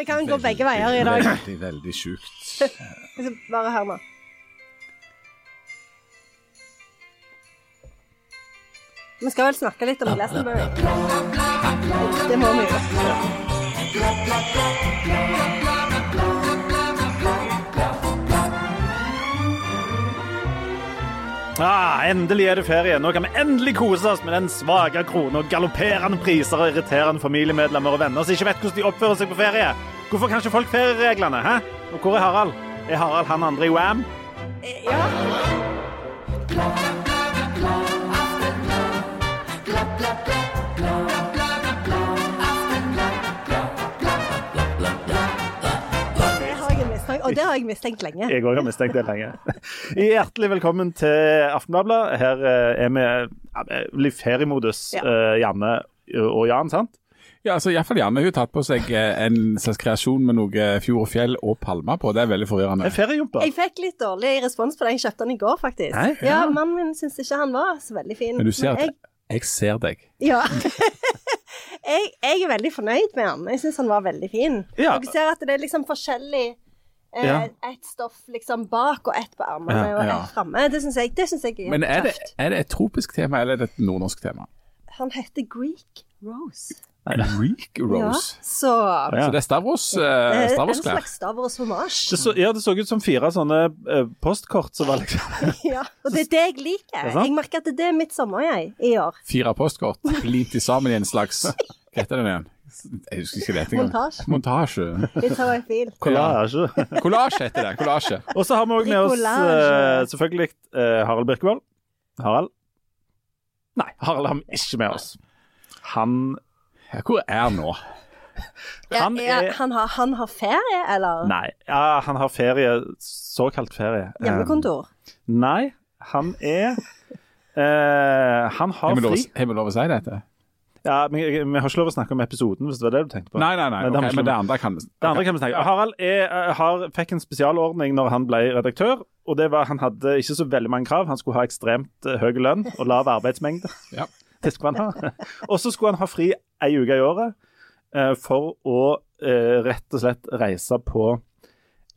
Det kan gå begge veier i dag. Veldig, veldig sjukt. Bare hør nå. Vi skal vel snakke litt om Glastonbury. Det må vi jo. Ah, endelig er det ferie. Nå kan vi endelig kose oss med den svake krone og galopperende priser og irriterende familiemedlemmer og venner som ikke vet hvordan de oppfører seg på ferie. Hvorfor kan ikke folk feriereglene? hæ? Og hvor er Harald? Er Harald han andre i Wam? Ja. Og det har jeg mistenkt lenge. Jeg òg har mistenkt det lenge. Hjertelig velkommen til Aftenbladet. Her eh, er vi ja, litt feriemodus, Ja. eh, Janne og Jan, sant? Ja, altså Iallfall Janne hun har tatt på seg eh, en slags kreasjon med noe fjord og fjell og palmer på. Det er veldig forvirrende. En feriejumper. Jeg fikk litt dårlig respons på den. Jeg kjøpte den i går, faktisk. Nei? Ja, Mannen min syns ikke han var så veldig fin. Men du ser at jeg, jeg ser deg. ja. jeg, jeg er veldig fornøyd med han. Jeg syns han var veldig fin. Ja. Dere ser at det er liksom forskjellig Ja. Ett stoff liksom bak og ett på armene Ja, og ja. ett framme. Det syns jeg, det synes jeg er, Men er det, er det et tropisk tema, eller er det et nordnorsk tema? Han heter Greek Rose. Greek Ja, Rose. så Ja. Så det er Stavros, det eh, er en Stavros-klær. slags Stavros hommage. Det så, ja, det så ut som fire sånne uh, postkort som var liksom Ja, og det er det jeg liker. det? Jeg merker at det er mitt sommer, jeg, i år. Fire postkort limt sammen i en slags Hva heter den igjen? Jeg husker ikke det engang. Montasje. Montasje. Feel. collage. Kollasje heter det. Kollasje. Og så har vi òg med oss eh, selvfølgelig eh, Harald Birkevold. Harald? Nei, Harald har vi ikke med oss. Han Hvor er han nå? Han er, er- han, har, han har ferie, eller? Nei, ja, han har ferie. Såkalt ferie. Eh, Hjemmekontor? Nei, han er uh, Han har fri. har vi lov å si dette? Ja, men Vi har ikke lov å snakke om episoden, hvis det var det du tenkte på. Nei, nei, nei. Men det har ok, vi ikke men det andre kan vi Det andre kan vi snakke. Harald er, eh, har, fikk en spesialordning når han ble redaktør. og det var Han hadde ikke så veldig mange krav. Han skulle ha ekstremt eh, høy lønn og lav arbeidsmengde. Ja. Det skulle han ha. Og så skulle han ha fri ei uke i året eh, for å eh, rett og slett reise på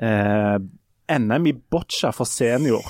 eh, NM i boccia for senior.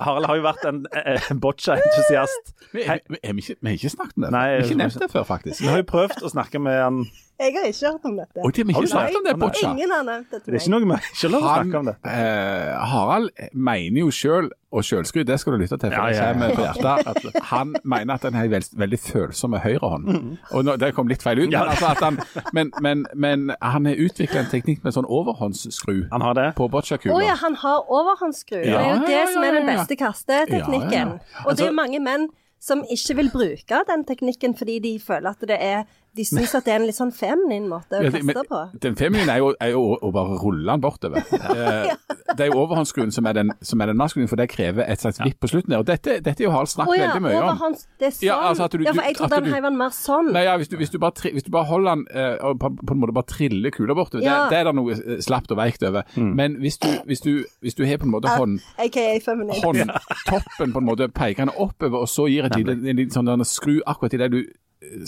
Harald har jo vært en eh, boccia-entusiast. Vi, vi, vi, har ikke- ikke snakket om det. Nei, vi har ikke nevnt det før, faktisk. Vi har jo prøvd å snakke med han Jeg har ikke hørt om dette. Oi, de har Har ikke snakket om det, Boccia. Ingen har nevnt det Det til er ikke noe vi ikke har snakke om dette. eh, Harald mener jo sjøl, og sjølskryt, det skal du lytte til, for Ja, det ja, ja. hjertet. Han mener at han har en veldig følsom høyrehånd. Og nå, Det kom litt feil ut, Ja. men, altså at han, men, men, men han har utvikla en teknikk med sånn overhåndsskru Han har det. på bocciakula. Å ja, han har overhåndsskru. det er jo Ja, det ja, som er den beste kasteteknikken. Ja, ja, ja. Og det Altså- er mange menn som ikke vil bruke den teknikken fordi de føler at det er De syns at det er en litt sånn feminin måte å Ja, kaste på. Den feminine er jo, er jo å, å bare rulle den bortover. Eh, det er jo overhåndsskruen som er den, som er den maskuline, for det krever et slags vipp på slutten. der. Og dette, dette er jo Harald snakket snakket ja, veldig mye om. Det er sånn. Ja, altså at du- ja, for jeg trodde han du- heiv den mer sånn. Nei, ja, hvis, du, hvis, du bare, hvis du bare holder den eh, og på, på en måte bare triller kula bortover, Ja. det, det er det noe eh, slapt og veikt over. Men hvis du, hvis, du, hvis du har på en måte hånd, håndtoppen på en måte pekende oppover, og så gir et lite, en liten sånn skru akkurat i det du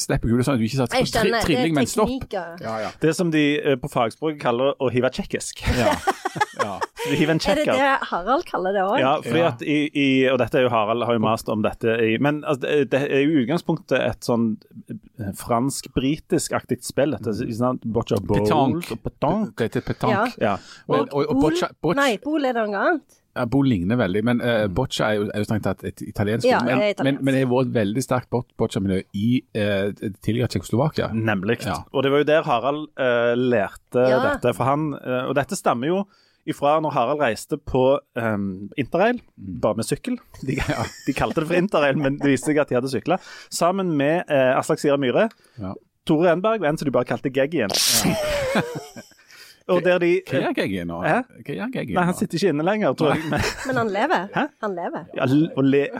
slipper kula, sånn at du ikke satt tri skjønner. Trilling, men stopp. Ja, ja. Det som de eh, på fagspråket kaller å hive tjekkisk. ja. ja. Du hiver en Er det det Harald kaller det òg? Ja, fordi at i, i, og dette er jo Harald har jo mast om dette i Men altså, det, det er jo utgangspunktet et sånn eh, fransk-britisk-aktig spill. Dette, sant? Boccia bowl. Petanque. og petanque. Det heter petanque. Ja. Ja. og, og Bol- boccia, boccia, Nei, bol er det noe annet. Ja, Bo ligner veldig, men uh, boccia er jo, er jo strengt tatt et italiensk Ja, Men, italiensk. men, men det har vært et veldig sterkt boccia-miljø i uh, tidligere Tsjekkoslovakia. Nemlig. Ja. Og det var jo der Harald uh, lærte Ja. dette. For han, og dette stammer jo ifra når Harald reiste på um, interrail, Mm. bare med sykkel. De, de kalte det for interrail, men det viste seg at de hadde sykla. Sammen med uh, Aslak Sira Myhre, Ja. Tore Enberg og en som de bare kalte Geggien. og der de Hva gjør Geggy nå? Hæ? Hva gjør Geggy Nei, nå? han sitter ikke inne lenger, tror jeg. Men, Men han lever. Hæ? Han lever. ja, og le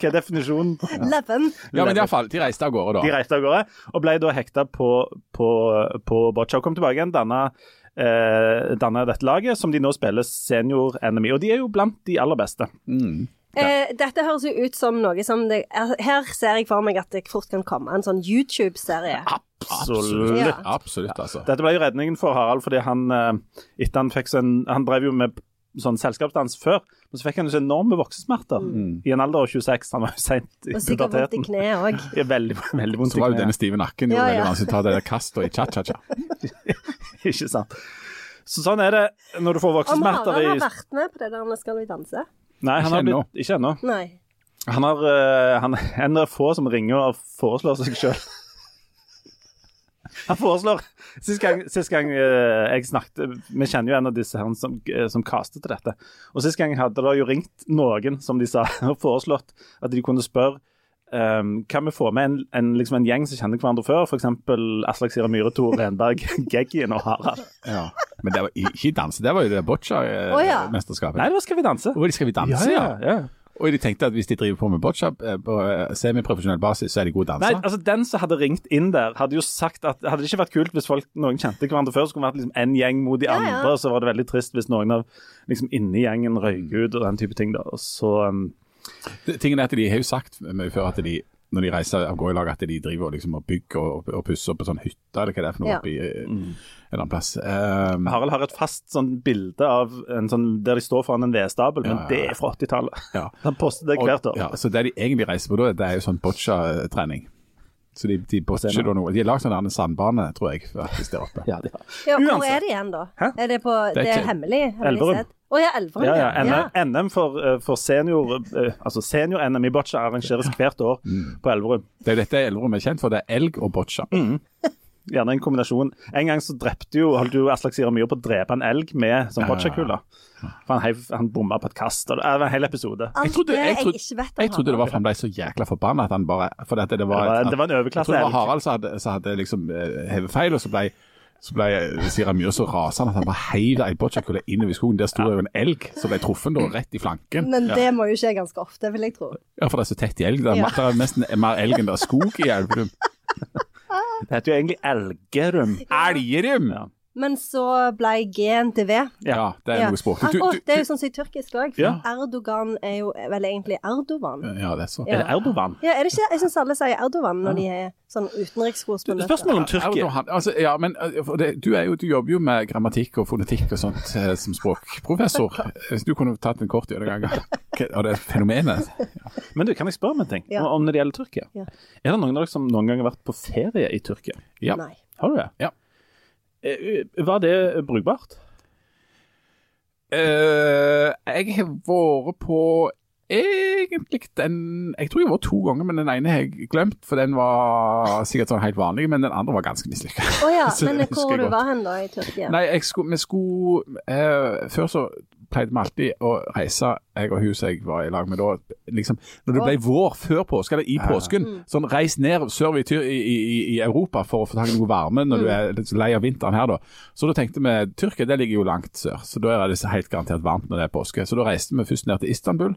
Hva er definisjonen? Leven. Ja, men iallfall, de reiste av gårde, da. De reiste av gårde og ble da hekta på, på, på boccia kom tilbake igjen. Danna, eh, dette laget, som de nå spiller senior-NMI. Og de er jo blant de aller beste. Mm. Eh, dette høres jo ut som noe som det, er- Her ser jeg for meg at det fort kan komme en sånn YouTube-serie. Absolutt. Ja. Absolutt, altså. Dette ble jo redningen for Harald, fordi han eh, etter han fikk sånn Han drev jo med sånn selskapsdans før, men så fikk han jo så enorme voksesmerter i en alder av 26. Han var jo seint i Og sikkert vondt i puberteten. kneet òg. Ja, veldig, veldig vondt Så var jo denne kneet. stive nakken Ja, veldig vanskelig å ta det der kastet i cha-cha-cha. Ikke sant. Så sånn er det når du får Om voksesmerter Harald har vært med på det der skal vi danse? Nei, han har Ikke ennå. ikke ennå. Han har eh, han er en av få som ringer og foreslår seg sjøl. Han foreslår Sist gang, sist gang eh, jeg snakket Vi kjenner jo en av disse her som, eh, som castet til dette. Og Sist gang hadde det jo ringt noen, som de sa, og foreslått at de kunne spørre um, kan vi få med en, en, liksom en gjeng som kjenner hverandre før, f.eks. Aslak Sira Myhre, Tor Renberg, Geggien og Harald. Ja. Men det var ikke danse, det var jo det boccia-mesterskapet. boccia-mesterskapet. Nei, da skal vi danse. Oh, skal vi danse, ja. ja. Og de tenkte at hvis de driver på med boccia eh, på eh, semiprofesjonell basis, så er de gode Nei, altså Den som hadde ringt inn der, hadde jo sagt at Hadde det ikke vært kult hvis folk, noen kjente hverandre før, så kunne det vært liksom en gjeng mot de Ja, andre, ja. så var det veldig trist hvis noen av liksom inni gjengen røyk ut og den type ting. da, og så um, Tingen er at De har jo sagt mye før at de når de reiser av gårde i lag, at de driver og liksom og bygger og, og pusser opp en sånn hytte, eller hva det er for noe, Ja. oppi eh, en annen plass. Um, Harald har et fast sånn bilde av en sånn der de står foran en vedstabel, men Ja, ja. det er fra 80-tallet. ja. Han poster det hvert år. Ja, så det de egentlig reiser på da, det er jo sånn boccia-trening. Så de, de boccer da noe. De har lagd sånn sandbane, tror jeg, faktisk der oppe. Ja, de har. Ja, hvor er de igjen, da? Hæ? Er det på Det er er, hemmelig? hemmelig Elverum. sted? Å ja, Elverum. Ja, ja, ja. NM, NM for, eh, for senior eh, Altså senior-NM i boccia arrangeres hvert år på Elverum. Det er dette Elverum er kjent for, det er elg og boccia. Mm. Gjerne en kombinasjon. En gang så drepte jo holdt jo Aslak Sira Myhre på å drepe en elg med sånn bocciakule. For han, heiv- han bomma på et kast. og Det var en hel episode. Jeg trodde- jeg trodde- jeg, trodde, Jeg trodde det var for han ble så jækla forbanna at han bare For dette, det var, Det var- at- det var en Jeg trodde det var. Harald som hadde, som hadde liksom eh, hevet feil, og så ble så ble Sira Myhre så rasende at han bare heiv ei bocciakule innover i skogen. Der sto det jo en elg som ble truffet da, rett i flanken. Men det må jo skje ganske ofte, vil jeg tro. Ja, for det er så tett i elg. Det er, Ja. det er nesten mer elg enn det er skog i Elverum. Det heter jo egentlig Elgerum. Elgerum! Ja. Men så ble G-en til V. Ja, det er Ja. noe språk. Du, Du, du, det er jo sånn som i tyrkisk òg. For Ja. Erdogan er jo vel egentlig Erdogan. ja, det er sånn. Ja. Er det Erdogan? Ja, er det ikke? Jeg syns alle sier Erdogan når de er sånn utenrikskorrespondenter. Spørsmål om Tyrkia. Altså, ja, men for det, du, er jo, du jobber jo med grammatikk og fonetikk og sånt eh, som språkprofessor. Hvis du kunne tatt en kort gjennomgang av det fenomenet. Men du, kan jeg spørre om en ting? Ja. Om når det gjelder Tyrkia? Ja. Er det noen av dere som noen gang har vært på ferie i Tyrkia? Ja. Nei. Har du det? Ja. Eh, Var det brukbart? Uh, jeg har vært på egentlig den Jeg tror jeg har vært to ganger, men den ene har jeg glemt, for den var sikkert sånn helt vanlig, men den andre var ganske mislykka. Oh, ja, men hvor var du var hen da i Tyrkia? Nei, jeg skulle, vi skulle uh, Før så pleide vi alltid å reise, jeg og hun som jeg var i lag med da. liksom, Når det ble vår før påske, eller i påsken, sånn reis ned sør i, i, i, i Europa for å få tak i noe varme når du er litt lei av vinteren her, da. Så da tenkte vi Tyrkia det ligger jo langt sør, så da er det helt garantert varmt når det er påske. Så da reiste vi først ned til Istanbul.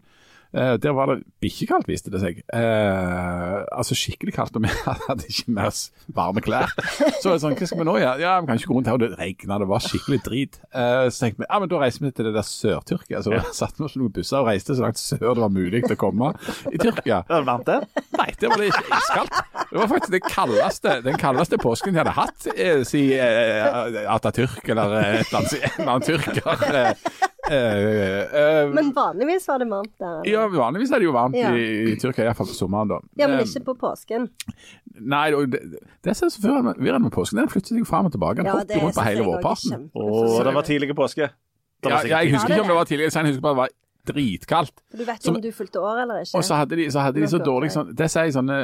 Eh, der var det bikkjekaldt, viste det seg. Uh, altså skikkelig kaldt, og vi hadde ikke oss varme klær. Så var det sånn, hva skal vi nå gjøre? Ja, vi kan ikke gå rundt her, og det regna, det var skikkelig drit. Uh, så tenkte vi, ja, men da reiser vi til det der Sør-Tyrkia. Så ja. satte vi oss på noen busser og reiste så langt sør det var mulig til å komme i Tyrkia. Var det varmt der? Nei, det var det ikke iskaldt. Det var faktisk det kaldeste, den kaldeste påsken jeg hadde hatt, si eh, Atatürk eller et eller annet, en eller annen tyrker. Eh, eh, eh, Men vanligvis var det varmt der? eller? ja, vanligvis er det jo varmt Ja. i, i Tyrkia, iallfall på sommeren. da. Ja, men ikke på påsken. Nei, og det, det som er så forvirrende med påsken, den flytter seg fram og tilbake. Den Ja, hopper rundt på hele vårparten. Å, det var tidlig påske. Ja, var ja, jeg husker ikke om det var tidligere, jeg husker bare det var dritkaldt. For Du vet jo om du fulgte år eller ikke. Og så hadde de så, hadde de så dårlig sånn Det sier sånne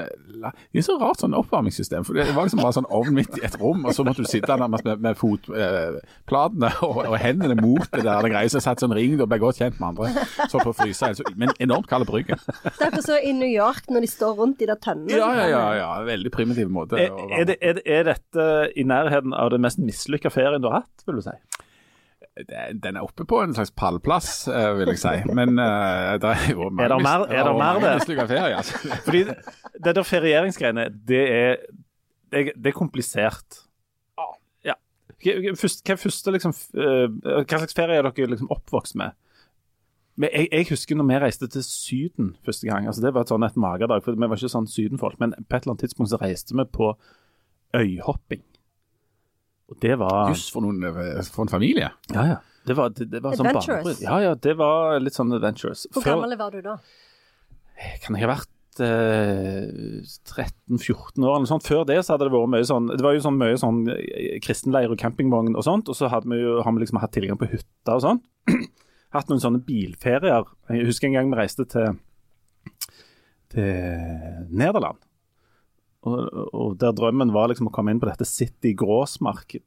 Det er så rart sånn oppvarmingssystem. For det var liksom bare sånn ovn midt i et rom, og så måtte du sitte nærmest med, med fotplatene og, og hendene mot det der det greiet. Så satt sånn ring og ble godt kjent med andre. Så på å fryse. Altså, men enormt kald brygge. Er akkurat så i New York når de står rundt de der tønnene. Ja, ja, ja. ja. Veldig primitiv måte. Er, er, det, er, er dette i nærheten av den mest mislykka ferien du har hatt, vil du si? Det- Den er oppe på en slags pallplass, eh, vil jeg si. Men uh, det er jo mange, Er det mer- er det mer mange det? mislykka ferier. Altså. Fordi det der ferieringsgreiene, det er, det er, det er komplisert. Ja. Hva hva- først- hva første liksom eh, Hva slags ferie er dere liksom oppvokst med? Men jeg, jeg husker når vi reiste til Syden første gang. altså Det var et sånn et magedag, for vi var ikke sånn sydenfolk. Men på et eller annet tidspunkt så reiste vi på øyhopping. Og det var Jøss, for, noen, eh, for en familie. Ja, ja. Det var, det, det var sånn barnebryd. Ja, ja, det var litt sånn adventurous. Hvor Før- gammel var du da? kan jeg ha vært eh, 13-14 år eller sånt. Før det så hadde det vært mye sånn Det var jo sånn mye sånn eh, kristenleir og campingvogn og sånt, og så hadde vi jo, har vi liksom hatt tilgang på hytter og sånn. hatt noen sånne bilferier. Jeg husker en gang vi reiste til, til Nederland. Og, og der drømmen var liksom å komme inn på dette City Gross-marked.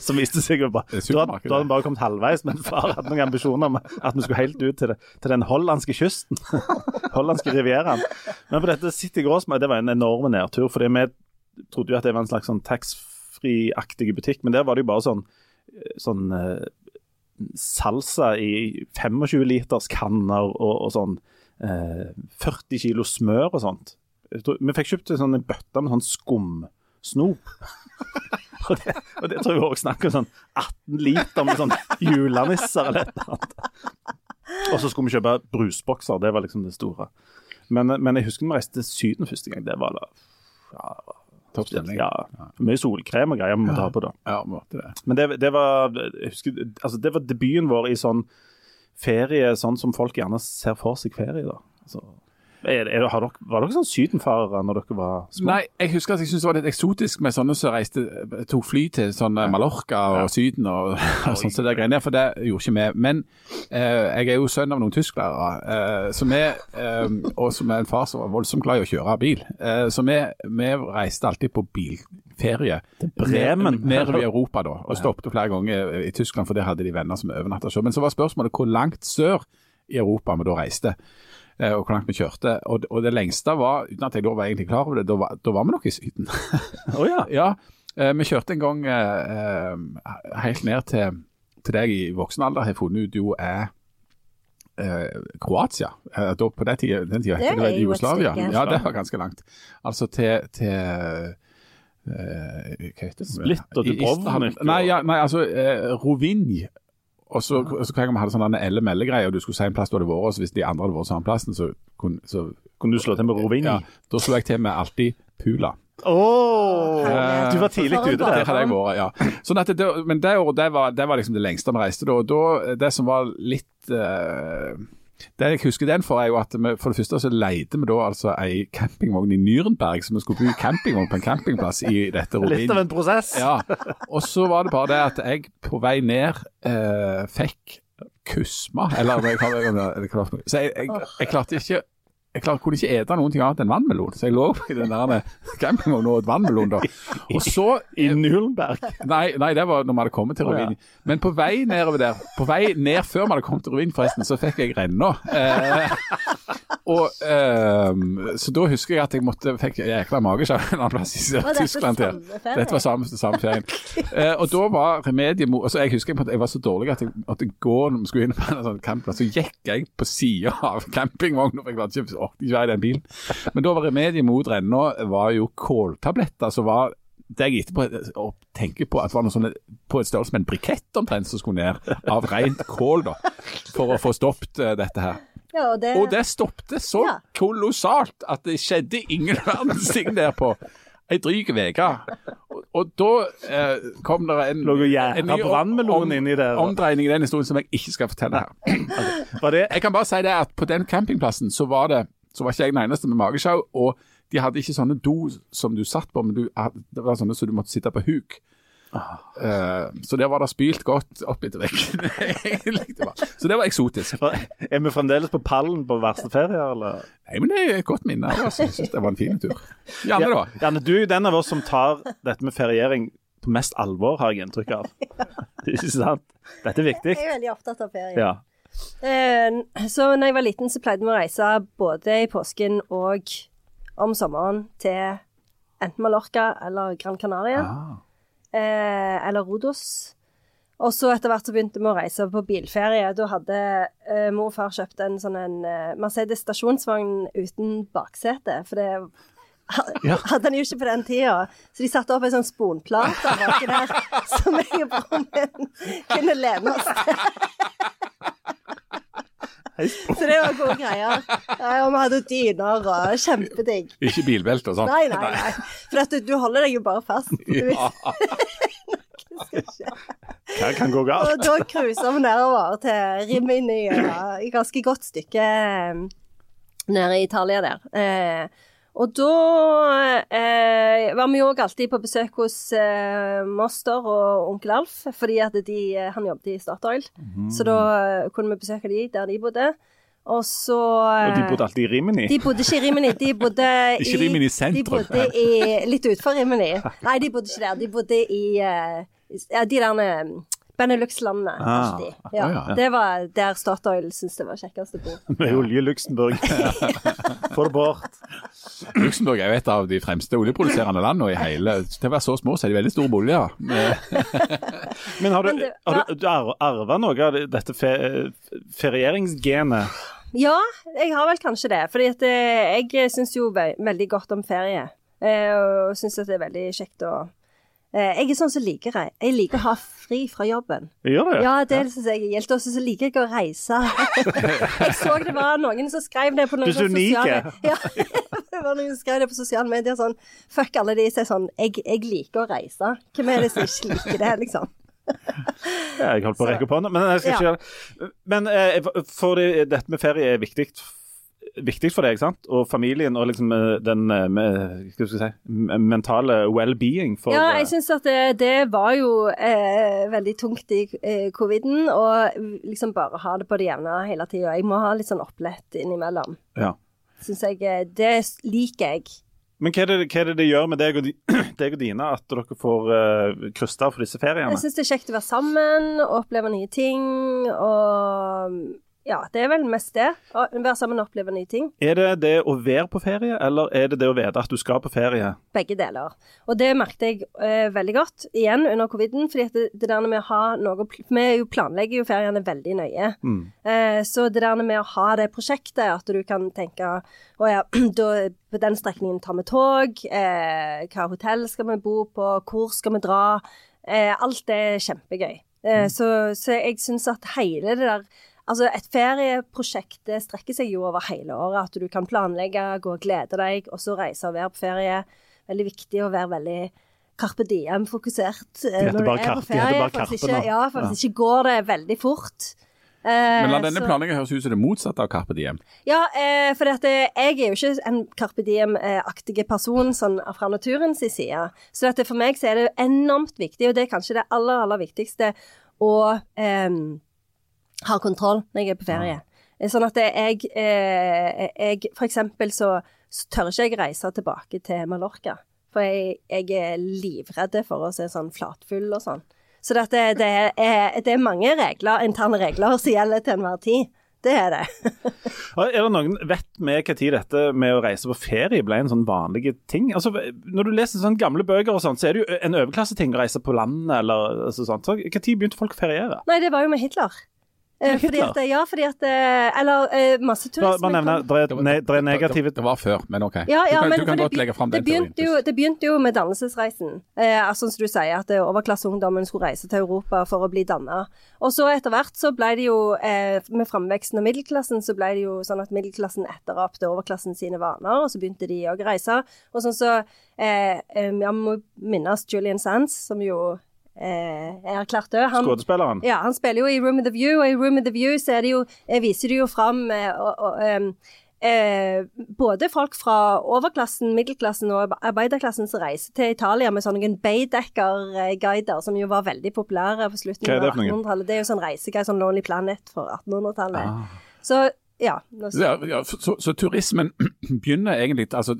Som viste seg å bare Da hadde han bare kommet halvveis, men far hadde noen ambisjoner om at vi skulle helt ut til, det, til den hollandske kysten. hollandske rivieraen. Men på dette City Gråsmarked, det var en enorm nedtur. fordi vi trodde jo at det var en slags sånn taxfree-aktig butikk, men der var det jo bare sånn, sånn eh, salsa i 25 liters kanner og, og sånn eh, 40 kilo smør og sånt. Tror, vi fikk kjøpt en bøtter bøtte med sånn skumsnop. og, det, og det tror jeg også snakker om sånn 18 liter med sånn julenisser eller et eller annet. Og så skulle vi kjøpe brusbokser, det var liksom det store. Men, men jeg husker vi reiste til Syden første gang. Det var da ja, Topp stemning. ja, mye solkrem og greier vi måtte ha på da. Ja, måtte det. Men det, det var husker, altså det var debuten vår i sånn ferie, sånn som folk gjerne ser for seg ferie. da. Altså, er, er, har dere, var dere sånn sydenfarere når dere var små? Nei, jeg husker at jeg syntes det var litt eksotisk med sånne som reiste, tok fly til sånn eh, Mallorca og Syden og, og sånn så det greiene der, for det gjorde ikke vi. Men eh, jeg er jo sønn av noen tysklærere, eh, så vi, eh, og som er en far som var voldsomt glad i å kjøre bil. Eh, så vi, vi reiste alltid på bilferie. Bremen. Ned- i Europa da, og stoppet flere ganger i Tyskland, for der hadde de venner som overnatta. Men så var spørsmålet hvor langt sør i Europa vi da reiste og hvor langt vi kjørte. Og, og det lengste var, uten at jeg da var egentlig klar over det, da var, da var vi nok i Syden. oh, ja. ja, eh, vi kjørte en gang eh, eh, helt ned til, til det jeg i voksen alder har funnet ut jo er eh, Kroatia. Eh, da, på den tida, den tida Det het det vel er jo et Jugoslavia. Ja, det var ganske langt. Altså til, til eh, hva heter det? Split og I- Dubrovnik Nei, ja, nei, altså eh, Rovinj. Og så, og så hver gang vi hadde sånn elle-melle-greie, og du skulle si en plass du hadde vært, og så hvis de andre hadde vært samme plassen, så kunne så, Kunne du slå til med Rovini? ja, Da slo jeg til med alltid Pula. Åh, Herlighet. du var tidlig ute der. Det hadde jeg vært, ja. Sånn at det, men det året, det var, det var liksom det lengste vi reiste da. Og da, det som var litt eh, Det jeg husker den for, er jo at vi, for det første så leide vi da altså ei campingvogn i Nürnberg, så vi skulle bo campingvogn på en campingplass i dette Litt av en prosess. Ja. Og så var det bare det at jeg på vei ned eh, fikk kusma, eller jeg jeg, jeg, jeg klarte ikke jeg klarte, kunne ikke ete noen ting annet enn vannmelon, så jeg lå i den der campingvognen og åt vannmelon. da. Og så I Nürnberg. Nei, nei, det var når vi hadde kommet til ja. Rovin. Men på vei nedover der, på vei ned før vi hadde kommet til Rovin forresten, så fikk jeg renna. Eh, og ehm, Så da husker jeg at jeg måtte, fikk jækla magesjau en annen plass i Tyskland til. Dette var samme, samme ferien. Eh, og da var remediet altså Jeg husker jeg, var så dårlig at jeg måtte gå når vi skulle inn på en sånn campingplass. Så gikk jeg på sida av campingvogna, for jeg klarte ikke orket ikke være i den bilen. Men da var remediet mot renna var jo kåltabletter, som var det jeg etterpå og tenker på at det var noe sånne, på et størrelse med en brikett omtrent som skulle ned, av rent kål, da, for å få stoppet eh, dette her. Ja, og det, Og det stoppte så Ja. kolossalt at det skjedde ingen verdens ting der på ei dryg uke. Og, og da eh, kom det en, en ny om- om- omdreining i den historien som jeg ikke skal fortelle her. Okay. Jeg kan bare si det at på den campingplassen så var det så var ikke jeg den eneste med magesjau, og de hadde ikke sånne do som du satt på, men du, det var sånne så du måtte sitte på huk. Eh, så der var det spylt godt opp etter veggen. så det var eksotisk. Er vi fremdeles på pallen på verste ferie, eller? Nei, men det er et godt minne. Altså. Jeg synes det var en fin tur. Janne, da? Janne, du er jo den av oss som tar dette med feriering på mest alvor, har jeg inntrykk av. Ikke sant? Dette er viktig. jeg er veldig opptatt av ferie. Ja. Eh, så når jeg var liten, så pleide vi å reise både i påsken og om sommeren til enten Mallorca eller Gran Canaria. Ah. Eh, eller Rodos. Og så etter hvert så begynte vi å reise på bilferie. Da hadde eh, mor og far kjøpt en sånn en eh, Mercedes stasjonsvogn uten baksete. For det Ja. hadde han jo ikke på den tida. Så de satte opp ei sånn sponplate baki der som jeg og broren min kunne lene oss til. Så det var gode greier. Og vi hadde dyner og kjempedigg. Ikke bilbelte og sånn? Nei, nei, nei. For at du, du holder deg jo bare fast. Ja. Hva kan gå galt? Og da cruiser vi nedover til Rimini, et ganske godt stykke eh, nede i Italia der. Eh, og da eh, var vi òg alltid på besøk hos eh, moster og onkel Alf, fordi at de, eh, han jobbet i Statoil. Så da eh, kunne vi besøke de der de bodde. Og så Og de eh, bodde alltid i Rimini. de bodde ikke i Rimini, de bodde i Ikke Rimini sentrum. De bodde i, litt utenfor Rimini. Nei, de bodde ikke der. De bodde i ja, de der Benelux-landene. Ah, alltid. Ja, ja, ja. Det var der Statoil syntes det var kjekkest å bo. Med olje Luxembourg. Få det bort. Luxembourg er jo et av de fremste oljeproduserende landene i hele Til å være så små, så er de veldig store boliger. Men har du, har du, du arva noe av dette fe, ferieringsgenet? Ja, jeg har vel kanskje det. Fordi at eh, jeg syns jo veldig godt om ferie. Eh, og syns at det er veldig kjekt å Jeg er sånn som liker det. Jeg liker å ha fri fra jobben. Gjør det? Ja, det syns jeg er gildt. Og så liker jeg å reise. jeg så det var noen som skrev det på noen er sosiale Ja, det var noen som skrev det på sosiale medier sånn Fuck alle de som er sånn jeg, jeg liker å reise. Hvem er det som ikke liker det, liksom? Ja, jeg holdt på å rekke opp hånda, men jeg skal ikke gjøre det. Men eh, for dette med ferie er viktig, viktig for deg, sant? Og familien og liksom eh, den eh, si, mentale well-being Ja, eh, jeg syns at det, det var jo eh, veldig tungt i eh, coviden. Og liksom bare ha det på det jevne hele tida. Jeg må ha litt sånn opplett innimellom. ja. Synes jeg Det liker jeg. Men hva er, det, hva er det det gjør med deg og, deg og dine at dere får uh, krysta for disse feriene? Jeg syns det er kjekt å være sammen og oppleve nye ting. Og ja, det er vel mest det. Å være sammen og oppleve nye ting. Er det det å være på ferie, eller er det det å vite at du skal på ferie? Begge deler. Og det merket jeg eh, veldig godt igjen under coviden. fordi det, det der med å ha noe Vi jo planlegger jo feriene veldig nøye. Mm. Eh, så det der med å ha det prosjektet, at du kan tenke å ja, da, på den strekningen tar vi tog, eh, hva hotell skal vi bo på, hvor skal vi dra? Eh, alt det er kjempegøy. Eh, så, så jeg syns at hele det der Altså, et ferieprosjekt det strekker seg jo over hele året. At du kan planlegge, gå og glede deg, og så reise og være på ferie. Veldig viktig å være veldig Carpe Diem-fokusert eh, når du er på ferie. bare for hvis ikke, ja, for hvis ikke går det veldig fort. Eh, Men la denne så- planleggingen høres ut som det motsatte av Carpe Diem. ja, eh, for at, eh, jeg er jo ikke en Carpe Diem-aktig person sånn fra naturens side. Så dette, for meg så er det enormt viktig, og det er kanskje det aller, aller viktigste, å eh, ha kontroll når jeg er på ferie. Eh, Sånn at jeg, eh, jeg For eksempel så, så tør ikke jeg reise tilbake til Mallorca. For jeg, jeg er livredd for å se sånn flatfull og sånn. Så det, det, det, er, det er mange regler, interne regler som gjelder til enhver tid. Det er det. Er det noen, Vet vi når dette med å reise på ferie ble en sånn vanlig ting? Altså, Når du leser sånne gamle bøker, og sånt, så er det jo en overklasseting å reise på landet. eller altså, sånt. Så Når begynte folk å feriere? Nei, det var jo med Hitler. Eh, Fordi at, ja, fordi at eh, Eller masse Bare, masseturisme bare nevne, det er, ne, det negative Det, det var før, men OK. Ja, ja, du kan, men du kan godt det, legge fram det, den begynte teorien. jo, det begynte jo med dannelsesreisen. Eh, altså, som du sier, at eh, overklasseungdommen skulle reise til Europa for å bli danna. Og så etter hvert så ble det jo, eh, med framveksten av middelklassen, så ble det jo sånn at middelklassen etterapte overklassen sine vaner, og så begynte de òg å reise. Og sånn så eh, eh, Jeg må minnes Julian Sands, som jo eh, er klart død. Han- Skuespilleren. ja, han spiller jo i Room of the View, og i Room of the View så det jo, jeg viser de jo fram eh, og, og, eh, både folk fra overklassen, middelklassen og arbeiderklassen som reiser til Italia med sånne Baydecker-guider, som jo var veldig populære på slutten av det for noe? 1800-tallet. Det er jo sånn reiseguide, sånn Lonely Planet for 1800-tallet. Ah. Så ja. Nå, Ja, ja, så, så, så turismen begynner egentlig altså,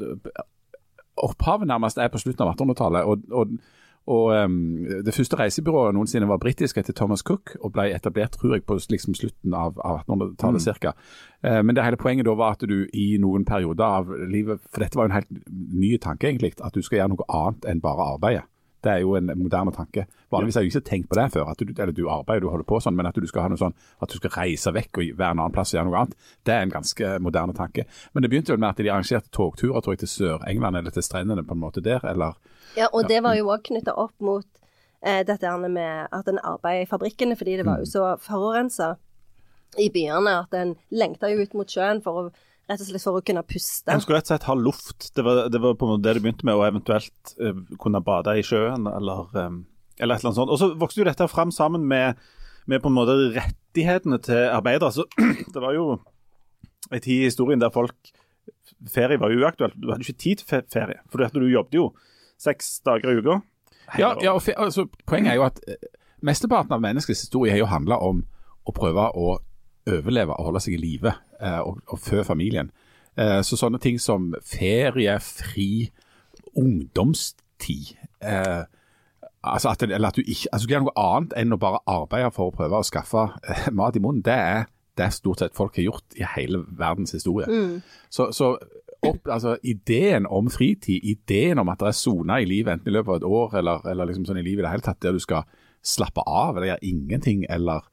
Opphavet nærmest er på slutten av 1800-tallet. og, og og um, Det første reisebyrået noensinne var britisk etter Thomas Cook, og ble etablert tror jeg, på liksom, slutten av, av 1800-tallet cirka. Uh, men det hele poenget da var at du i noen perioder av livet For dette var jo en helt ny tanke, egentlig. At du skal gjøre noe annet enn bare arbeide. Det er jo en moderne tanke. Vanligvis har jeg ikke tenkt på det før. at du, eller du arbeider, du holder på sånn, men at du skal ha noe sånn, at du skal reise vekk og være en annen plass og gjøre noe annet, det er en ganske moderne tanke. Men det begynte vel med at de arrangerte togturer tror jeg, til Sør-England eller til strendene på en måte der, eller ja, og det var jo òg knytta opp mot eh, dette med at en arbeider i fabrikkene fordi det var jo så forurensa. i byene. At en lengta jo ut mot sjøen for å, rett og slett for å kunne puste. En skulle rett og slett ha luft. Det var, det var på en måte det du begynte med, og eventuelt uh, kunne bade i sjøen eller, um, eller et eller annet sånt. Og så vokste jo dette fram sammen med, med på en måte rettighetene til arbeidere. Så det var jo en tid i historien der folk Ferie var jo uaktuelt. Du hadde ikke tid til ferie, for du jobbet jo seks dager i uka. Ja, ja og altså, Poenget er jo at mesteparten av menneskets historie har jo handla om å prøve å overleve og holde seg i live eh, og, og fø familien. Eh, så sånne ting som ferie, fri, ungdomstid eh, altså at, eller at du ikke altså, gjør noe annet enn å bare arbeide for å prøve å skaffe mat i munnen. Det er det stort sett folk har gjort i hele verdens historie. Mm. Så, så opp, altså, ideen om fritid, ideen om at det er soner i livet, enten i løpet av et år eller, eller liksom sånn i livet i det hele tatt, der du skal slappe av eller gjøre ingenting eller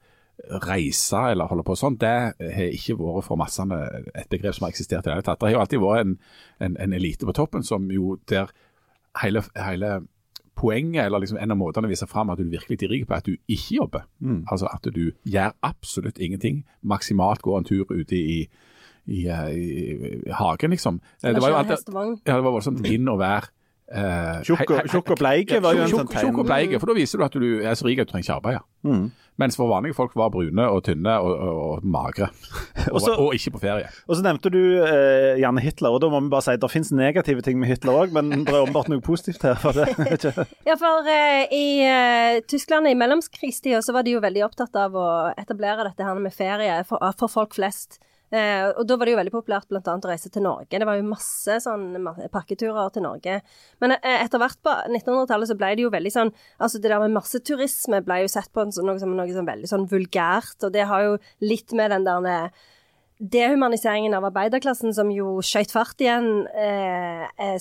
reise eller holde på sånn, det har ikke vært for massene et begrep som har eksistert i det hele tatt. Det har jo alltid vært en, en, en elite på toppen som jo der hele, hele poenget, eller liksom en av måtene å vise fram at du virkelig er rik på, at du ikke jobber. Mm. Altså at du gjør absolutt ingenting. Maksimalt går en tur ute i, i, i, i hagen, liksom. Det var jo alltid, ja, det var voldsomt inn og vær. Uh, tjukk og bleike var jo en sånn tegn. Tjukk og bleike, for da viser du at du er så rik at du trenger ikke arbeide. Mm. Mens for vanlige folk var brune og tynne og, og, og magre. Også, og, ikke på ferie. Og så nevnte du eh, Janne Hitler, og da må vi bare si at det finnes negative ting med Hitler òg, men det er åpenbart noe positivt her. For det. ja, for eh, i eh, Tyskland i mellomkrigstida så var de jo veldig opptatt av å etablere dette her med ferie for, for folk flest. Eh, og da var det jo veldig populært bl.a. å reise til Norge. Det var jo masse sånn pakketurer til Norge. Men eh, etter hvert på 1900-tallet så ble det jo veldig sånn Altså det der med masseturisme ble jo sett på en, noe som noe sånn veldig sånn vulgært, og det har jo litt med den der eh, dehumaniseringen av arbeiderklassen som jo skjøt fart igjen eh,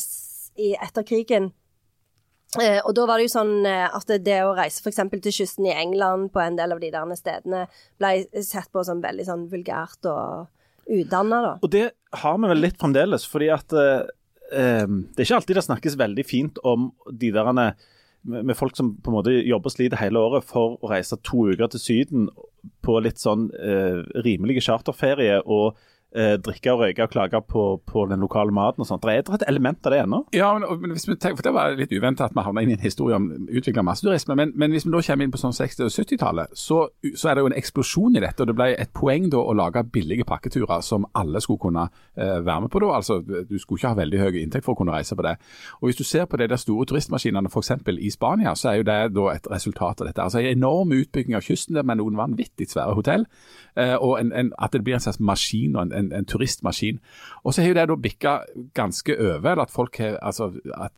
i etter krigen. Eh, og da var det jo sånn eh, at det å reise f.eks. til kysten i England på en del av de der stedene ble sett på som veldig sånn vulgært og utdanna, da. Og det har vi vel litt fremdeles, fordi at eh, eh det er ikke alltid det snakkes veldig fint om de der med folk som på en måte jobber og sliter hele året for å reise to uker til Syden på litt sånn eh, rimelige charterferie og eh, drikke og røyke og klage på, på, den lokale maten og sånt. Det er et element av det ennå. Ja, men, men hvis vi tenker, for Det var litt uventa at vi havna inn i en historie om utvikla masseturisme. Men, men, hvis vi da kommer inn på sånn 60- og 70-tallet, så, så, er det jo en eksplosjon i dette. og Det ble et poeng da å lage billige pakketurer som alle skulle kunne eh, være med på. da, altså Du skulle ikke ha veldig høy inntekt for å kunne reise på det. Og Hvis du ser på de der store turistmaskinene f.eks. i Spania, så er jo det da et resultat av dette. Altså En enorm utbygging av kysten der med noen vanvittig svære hotell. Eh, og en, en, at det blir en slags maskin og en, en, en turistmaskin. Og så har jo det da bikka ganske over, at folk, har, altså, at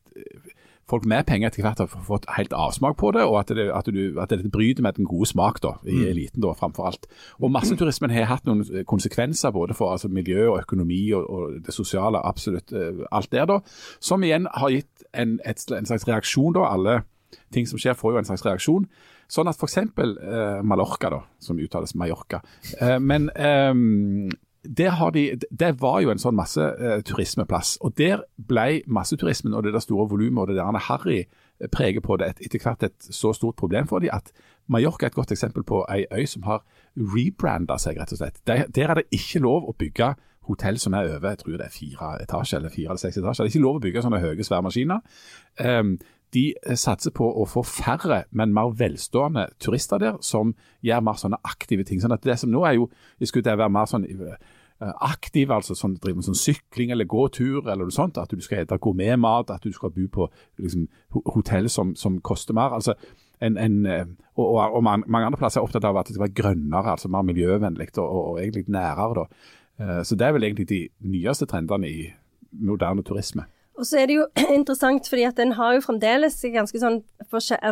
folk med penger etter hvert har fått helt avsmak på det, og at det, at du, at det bryter med den gode smak da, i mm. eliten da, framfor alt. Og Masseturismen har hatt noen konsekvenser både for altså, miljø og økonomi og, og, det sosiale, absolutt eh, alt der, da, som igjen har gitt en, et, en slags reaksjon. da, Alle ting som skjer får jo en slags reaksjon. Sånn at f.eks. Eh, Mallorca, da, som uttales Mallorca. Eh, men eh, det, de, det, var jo en sånn masseturismeplass. og Der ble masseturismen og det der store volumet og det der Harry eh, preger på det et, etter hvert et så stort problem for dem at Mallorca er et godt eksempel på ei øy som har rebranda seg, rett og slett. Der, der er det ikke lov å bygge hotell som er over jeg tror det er fire etasjer eller fire eller seks etasjer. Det er ikke lov å bygge sånne høye, svære maskiner. Um, de eh, satser på å få færre, men mer velstående turister der, som gjør mer sånne aktive ting. Sånn at Det som nå er jo, det skulle være mer sånn eh, aktiv, altså sånn, driver med sånn sykling eller gåtur eller noe sånt. At du skal spise gourmetmat, at du skal bo på liksom, hotell som, som, koster mer. altså en, en, eh, og, og, og, mange andre plasser er opptatt av at det skal være grønnere, altså mer miljøvennlig og, og, egentlig nærere. da. Så det er vel egentlig de nyeste trendene i moderne turisme. Og så er det jo interessant, fordi at en har jo fremdeles ganske sånn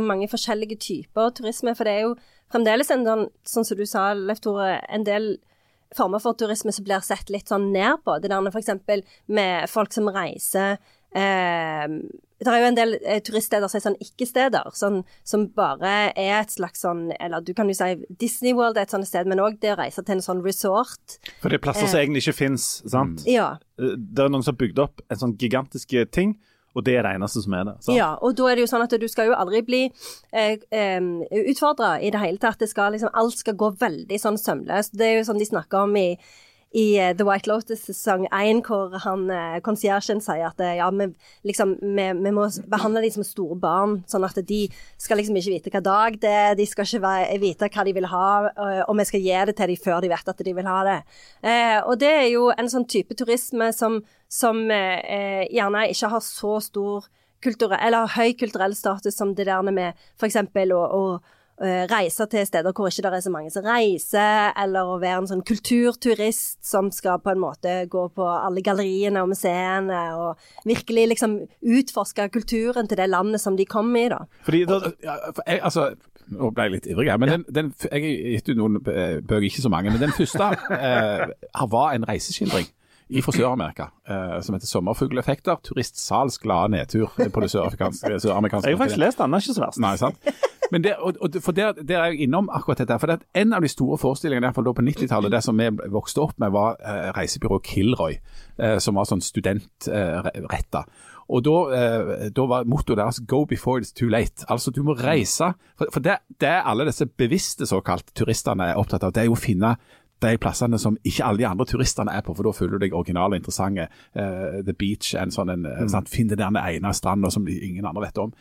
mange forskjellige typer turisme. For det er jo fremdeles en sånn, sånn som du sa, Leif Tore, en del former for turisme som blir sett litt sånn ned på. Det der f.eks. med folk som reiser eh, det er jo en del eh, turiststeder som er sånn ikke-steder, sånn, som bare er et slags sånn Eller du kan jo si Disney World er et sånt sted, men òg det å reise til en sånn resort. For det er plasser som eh, egentlig ikke fins, sant? Ja. Eh, det er noen som har bygd opp en sånn gigantisk ting, Og det er det eneste som er det. sant? Ja, og da er det jo sånn at du skal jo aldri bli eh, eh, utfordra i det hele tatt. Det skal liksom, alt skal gå veldig sånn sømløst. Det er jo sånn de snakker om i, i eh, The White Lotus sesong 1, hvor han eh, konsiergen sier at eh, ja, vi, liksom, vi, vi må behandle dem som store barn, sånn at de skal liksom ikke vite hva dag det er, de skal ikke vite hva de vil ha, og, vi skal gi det til dem før de vet at de vil ha det. Eh, og det er jo en sånn type turisme som, som eh, eh, gjerne ikke har så stor kulturell, eller høy kulturell status som det der med f.eks. å, å eh, reise til steder hvor ikke det er så mange som reiser, eller å være en sånn kulturturist som skal på en måte gå på alle galleriene og museene, og virkelig liksom utforske kulturen til det landet som de kommer i, da. Fordi da, Ja, for jeg, altså, nå ble jeg litt ivrig her, men den, den, jeg har gitt ut noen eh, bøker, ikke så mange. Men den første eh, var en reiseskildring fra Sør-Amerika eh, som heter 'Sommerfugleffekter. Turistsalgs glade nedtur' på det sør-amerikanske sør-amerikanske jeg har faktisk lest den, den er ikke så verst. Nei, sant? Men det, og, og, for der, der er jeg innom akkurat dette. For det er En av de store forestillingene i hvert fall da på 90-tallet, det som vi vokste opp med, var eh, reisebyrået Kilroy, eh, som var sånn studentretta. og da, eh, da var mottoet deres 'go before it's too late'. Altså du må reise. For, for det, det alle disse bevisste såkalt turistene er opptatt av. Det er jo å finne de plassene som ikke alle de andre turistene er på, for da føler du deg original og interessante. Uh, the Beach en sånn en, sant? Finn den ene stranda som ingen andre vet om.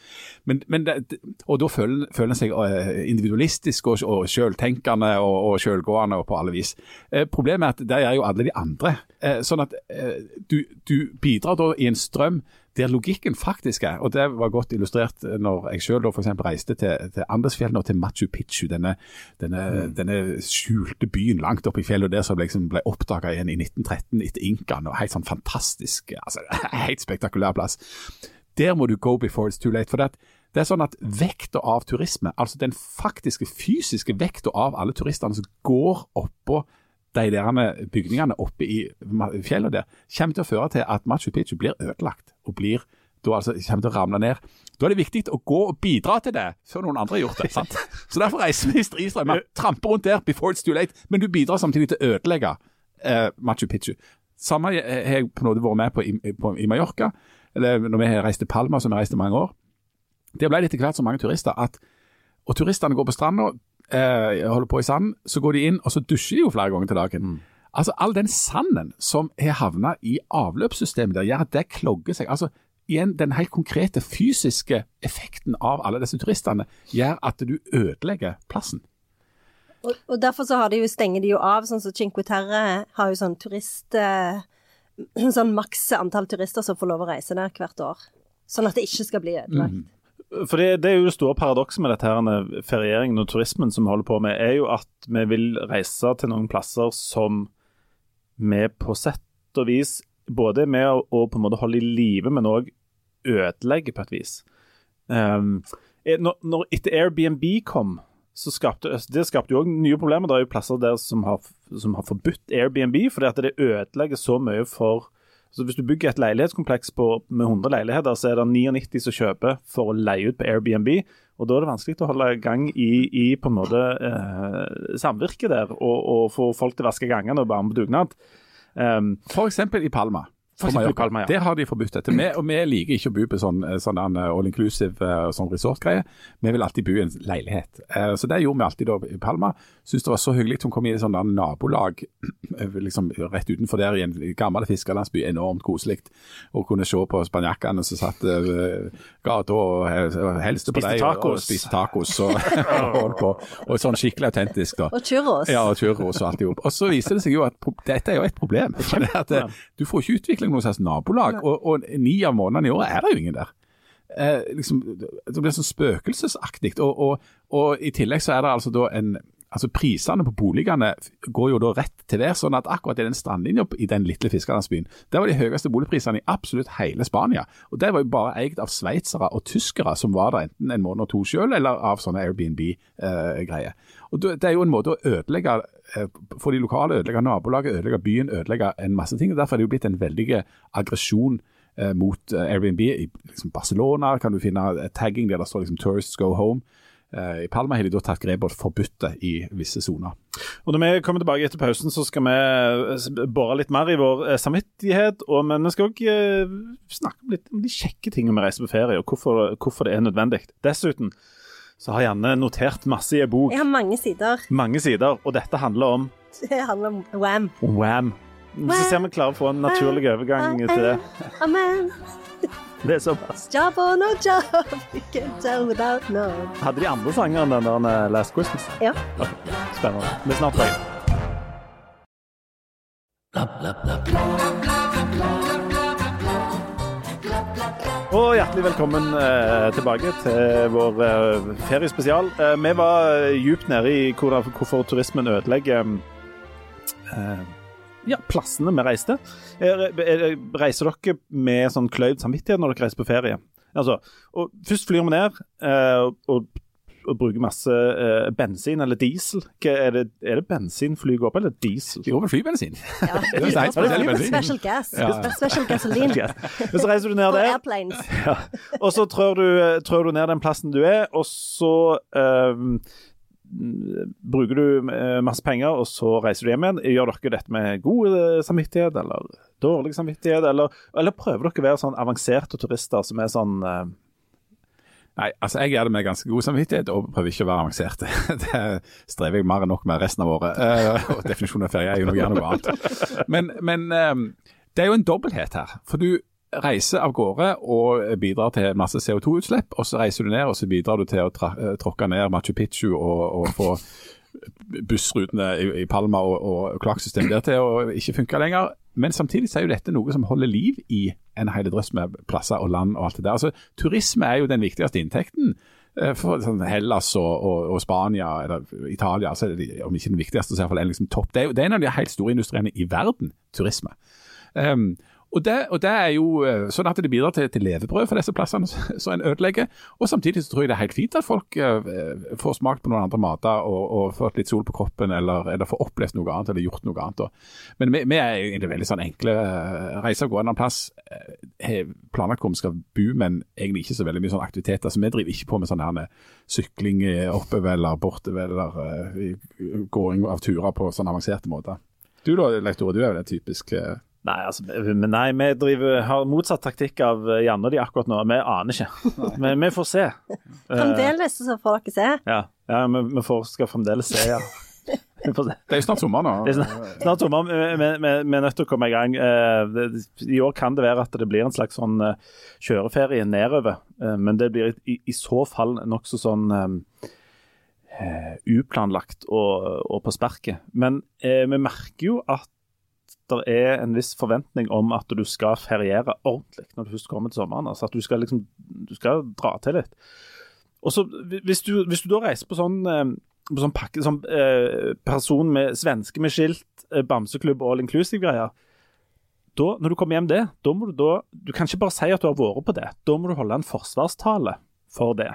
Men, men det, og da føler føler en seg eh, individualistisk og, og selvtenkende og, og selvgående og på alle vis. Uh, problemet er at der er jo alle de andre. Uh, sånn at eh, du, du bidrar da i en strøm der logikken faktisk er, og det var godt illustrert når jeg selv da for eksempel reiste til, til Andesfjellene og til Machu Picchu, denne, denne, denne skjulte byen langt oppe i fjellet der som liksom ble oppdaga igjen i 1913 etter inkaen. Helt sånn fantastisk, altså helt spektakulær plass. Der må du go before it's too late. for det, at det er sånn at Vekta av turisme, altså den faktiske fysiske vekta av alle turistene som går oppå de der bygningene oppe i fjellet der, kommer til å føre til at Machu Picchu blir ødelagt og blir da altså kommer til å ramle ned. Da er det viktig å gå og bidra til det før noen andre har gjort det. sant? Så Derfor reiser vi i Man tramper rundt der before it's too late, men du bidrar samtidig til å ødelegge eh, Machu Picchu. Samme har jeg på en måte vært med på i, på i Mallorca, eller når vi har reist til Palma, som vi har reist i mange år. Der ble det etter hvert så mange turister at Og turistene går på stranda, eh, holder på i sanden, så går de inn og så dusjer de jo flere ganger til dagen. Altså All den sanden som har havna i avløpssystemet der, gjør at det klogger seg. altså Igjen, Den helt konkrete fysiske effekten av alle disse turistene gjør at du ødelegger plassen. Og, og derfor så har de jo, stenger de jo av, sånn som Cinque Terre har jo sånn turist... Eh, sånn maks antall turister som får lov å reise der hvert år. Sånn at det ikke skal bli ødelagt. For det, det er jo det store paradokset med dette her, ferieringen og turismen som vi holder på med, er jo at vi vil reise til noen plasser som vi på sett og vis både er med å, å på en måte holde i live, men òg ødelegger på et vis. Um, når, når etter Airbnb kom, så skapte det skapte jo òg nye problemer. Det er jo plasser der som har, som har forbudt Airbnb, fordi at det ødelegger så mye for så Hvis du bygger et leilighetskompleks på, med 100 leiligheter, så er det 99 som kjøper for å leie ut på Airbnb. og Da er det vanskelig å holde gang i, i på en måte eh, samvirket der, og, og få folk til å vaske gangene og være med på dugnad. Um, For eksempel i Palma. For på Mallorca. Ja. Der har de forbudt dette. Vi, og vi liker ikke å bo på sånn, sånn all inclusive eh, sånn resort-greie. Vi vil alltid bo i en leilighet. Eh, Så det gjorde vi alltid da i Palma. Syns det var så hyggelig Hun kom i et sånt nabolag eh, liksom rett utenfor der i en gammel fiskerlandsby. Enormt koselig. Og kunne se på spanjakkene som satt uh, gata og helste på deg. Og, og spiste tacos og, og på. Og sånn skikkelig autentisk, da. Og churros. Ja, og churros og alt i hop. Og så viser det seg jo at dette er jo et problem. For det at, eh, du får ikke utvikling noe slags nabolag, og, og ni av månedene i året er det jo ingen der. Eh, liksom, det blir sånn spøkelsesaktig. Og, og, og i tillegg så er det altså da en Altså Prisene på boligene går jo da rett til der, sånn at akkurat i den strandlinja i den lille fiskerlandsbyen, der var de høyeste boligprisene i absolutt hele Spania. Og det var jo bare eid av sveitsere og tyskere som var der enten en måned og to selv, eller av sånne Airbnb-greier. Og Det er jo en måte å ødelegge eh, for de lokale, ødelegge nabolaget, ødelegge byen, ødelegge en masse ting. og Derfor er det jo blitt en veldig aggresjon eh, mot eh, Airbnb. I liksom Barcelona kan du finne eh, tagging der det står liksom 'Tourists go home'. Eh, I Palma har de da tatt grep og forbudt det i visse soner. Når vi kommer tilbake etter pausen, så skal vi eh, bore litt mer i vår eh, samvittighet. Og, men vi skal eh, snakke litt om de kjekke tingene med å reise på ferie, og hvorfor, hvorfor det er nødvendig. Dessuten så har Janne notert masse i ei bok. Jeg har mange sider. Mange sider, og dette handler om Det handler om Wam. Wam. Så ser vi klarer å få en naturlig overgang til det. Amen. Det er såpass. Job or no job, you can tell without no. Hadde de andre sanger enn den der eh, Last Christmas? Ja. Ok, Spennende. Vi er snart tilbake. Og hjertelig velkommen eh, tilbake til vår eh, feriespesial. Eh, vi var eh, djupt nede i hvordan, hvorfor turismen ødelegger eh, ja, plassene vi reiste. Re- Reiser dere med sånn kløyvd samvittighet når dere reiser på ferie? Altså, først flyr vi ned eh, og, og bruker masse uh, bensin eller diesel. Hva er, det, er det bensin fly går på, eller diesel? De går vel flybensin? Ja. Det er jo spesiell bensin. Special gas. Ja. Special gasoline. Ja. Men så reiser du ned der, airplanes. ja. og så trør du, trør du ned den plassen du er, og så eh, bruker du eh, masse penger, og så reiser du hjem igjen. Gjør dere dette med god samvittighet eller dårlig samvittighet, eller, eller prøver dere å være sånn avanserte turister som er sånn Nei, altså jeg gjør det med ganske god samvittighet og prøver ikke å være avansert. Det strever jeg mer enn nok med resten av året. Eh, og definisjonen av ferie er jo noe, gjerne noe annet. Men, men eh, det er jo en dobbelthet her. For du reiser av gårde og bidrar til masse CO2-utslipp, og så reiser du ned og så bidrar du til å eh, tråkke ned Machu Picchu og, og få bussrutene i, i Palma og, og kloakksystemet der til å ikke funke lenger. Men samtidig er jo dette noe som holder liv i en hel drøss med plasser og land og alt det der. Altså, turisme er jo den viktigste inntekten. eh, For sånn Hellas og, og, og Spania eller Italia, så er det, om ikke den viktigste, så er det, liksom topp. Det er, det er en av de helt store industriene i verden, turisme. Um, og det, og det er jo eh, sånn at det bidrar til, til levebrød for disse plassene som en ødelegger. Og samtidig så tror jeg det er helt fint at folk uh, får smakt på noen andre mater og, og fått litt sol på kroppen, eller, eller får opplevd noe annet eller gjort noe annet. Og, men vi, vi er egentlig veldig sånn enkle. Reiser og gårde en annen plass. Har planlagt hvor vi skal bo, men egentlig ikke så veldig mye sånn aktiviteter. Så vi driver ikke på med sånn her sykling oppover eller bortover, eller uh, gåing av turer på sånn avanserte måter. Du da, lektor, du er vel en typisk eh, Nei, altså, men nei, vi driver, har motsatt taktikk av Janne og de akkurat nå. Vi aner ikke. Men vi får se. Eh, Fremdeles så får dere se. Ja, ja vi, vi får, skal fremdeles se, ja. Vi får se. Det er jo snart sommer nå. Det er snart, snart sommer. Vi, vi, er nødt til å komme i gang. Eh, I år kan det være at det blir en slags sånn eh, kjøreferie nedover. Men det blir i, i så fall nokså sånn uplanlagt og, og på sparket. Men eh, vi merker jo at det er en viss forventning om at du skal feriere ordentlig når du først kommer til sommeren. Altså at du skal liksom du skal dra til litt. Og så hvis du, hvis du da reiser på sånn, eh, på sånn pakke, sånn eh, person med svenske med skilt, eh, bamseklubb all inclusive-greier da, Når du kommer hjem det, da må du da Du kan ikke bare si at du har vært på det. Da må du holde en forsvarstale for det.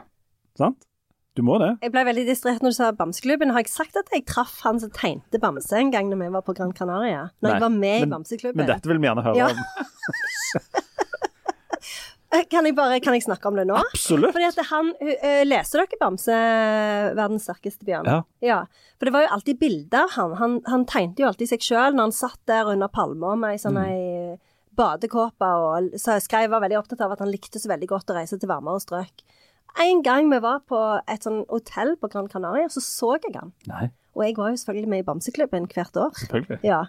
Sant? Du må det. Jeg ble veldig distrahert når du sa Bamseklubben. Har jeg sagt at jeg traff han som tegnte bamse en gang når vi var på Gran Canaria? Når Nei, jeg var med men- i Bamseklubben. Men dette vil vi gjerne høre Ja. om. Kan jeg bare kan jeg snakke om det nå? Absolutt. Fordi at han, uh, Leser dere Bamse, 'Verdens sterkeste bjørn'? Ja. For det var jo alltid bilder av han. han. Han tegnte jo alltid seg sjøl når han satt der under palma med ei sånn Mm. ei badekåpe og så skrev var veldig opptatt av at han likte så veldig godt å reise til varmere strøk. En gang vi var på et sånn hotell på Gran Canaria, så så jeg han. Nei, Og jeg var jo selvfølgelig med i Bamseklubben hvert år. selvfølgelig. Ja.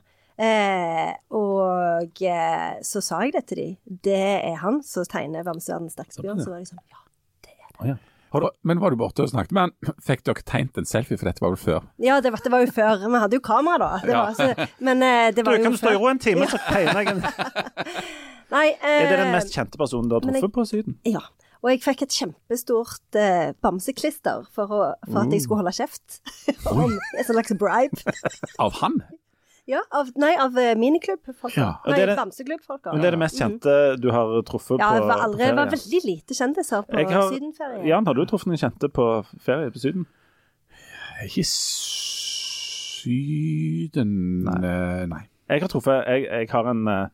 Eh, og eh, så sa jeg det til de. Det er han som tegner Bamseverdens dagsbjørn. bjørn. Så var de sånn Ja. Å, ja. Du, Men var du borte og snakket med han? Fikk dere tegnet en selfie, for dette var vel før? Ja, det var, det var jo før. Vi hadde jo kamera da. Det Ja. var, så, men det var Du, jo kan du stå i ro en time, så tegner jeg en Nei, eh, Er det den mest kjente personen du har truffet på Syden? Ja. Og jeg fikk et kjempestort eh, bamseklister for, å, for at jeg skulle holde kjeft. Om en slags bribe. Av han? Ja, av, nei, av eh, miniklubbfolk. Ja. Nei, det er det- bamseklubbfolk. Men det er det mest kjente du har truffet Ja, på, var aldri, på aldri, det var veldig lite kjendiser på har- sydenferie. Jan, har du truffet noen kjente på ferie på Syden? Ikke Syden Nei. nei. Jeg har truffet Jeg, jeg har en eh,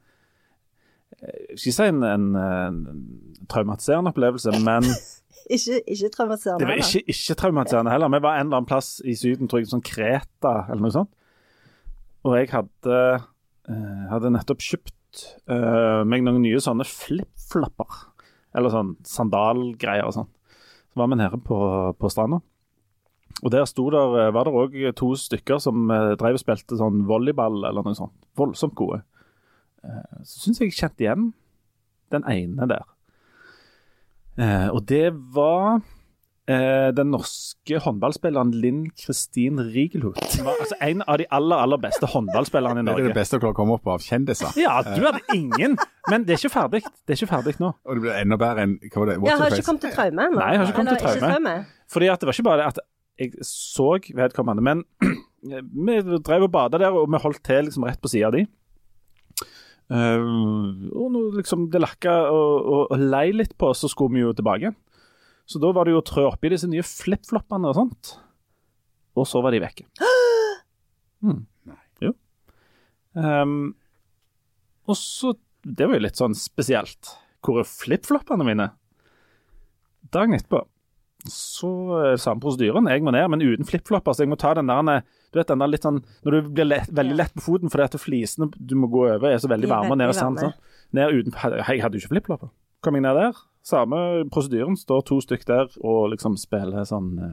Jeg skal ikke si en, en, en traumatiserende opplevelse, men Ikke, ikke traumatiserende. Det var ikke, ikke traumatiserende heller. Vi var en eller annen plass i Syden, tror jeg, sånn Kreta eller noe sånt. Og jeg hadde, eh, hadde nettopp kjøpt uh, meg noen nye sånne flip-flapper, Eller sånn sandalgreier og sånn. Så var vi nede på, på stranda. Og der der, eh, var det òg to stykker som eh, drev og spilte sånn volleyball eller noe sånt. Voldsomt gode. Eh, så syns jeg jeg kjente igjen den ene der. Eh, og det var eh, den norske håndballspilleren Linn Kristin Rigelhut. Som var altså, en av de aller, aller beste håndballspillerne i Det er det beste å komme opp av kjendiser. Ja, du hadde ingen. Men det er ikke ferdig. Det er ikke ferdig nå. Og det blir enda bedre enn hva var det? Jeg har ikke kommet til traume ennå. Nei, jeg har ikke kommet til traume. Fordi at det var ikke bare det at jeg så vedkommende, men vi drev og bada der, og vi holdt til liksom rett på sida av Eh, og når liksom det lakka og, og, og lei litt på oss, så skulle vi jo tilbake igjen. Så da var det jo å trø oppi disse nye flipfloppene og sånt. Og så var de vekke. Mm. Jo. Um, og så Det var jo litt sånn spesielt. Hvor er flipfloppene mine? Dagen etterpå så er det samme prosedyren. Jeg må ned, men uten flipflopper. Så jeg må ta den der du vet, den der litt sånn Når du blir lett, veldig lett på foten fordi at flisene du må gå over, er så veldig varme ned i sand. Sånn. Ned uten Jeg hadde jo ikke flipflopper. Kom jeg ned der, samme prosedyren, står to stykk der og liksom spiller sånn uh,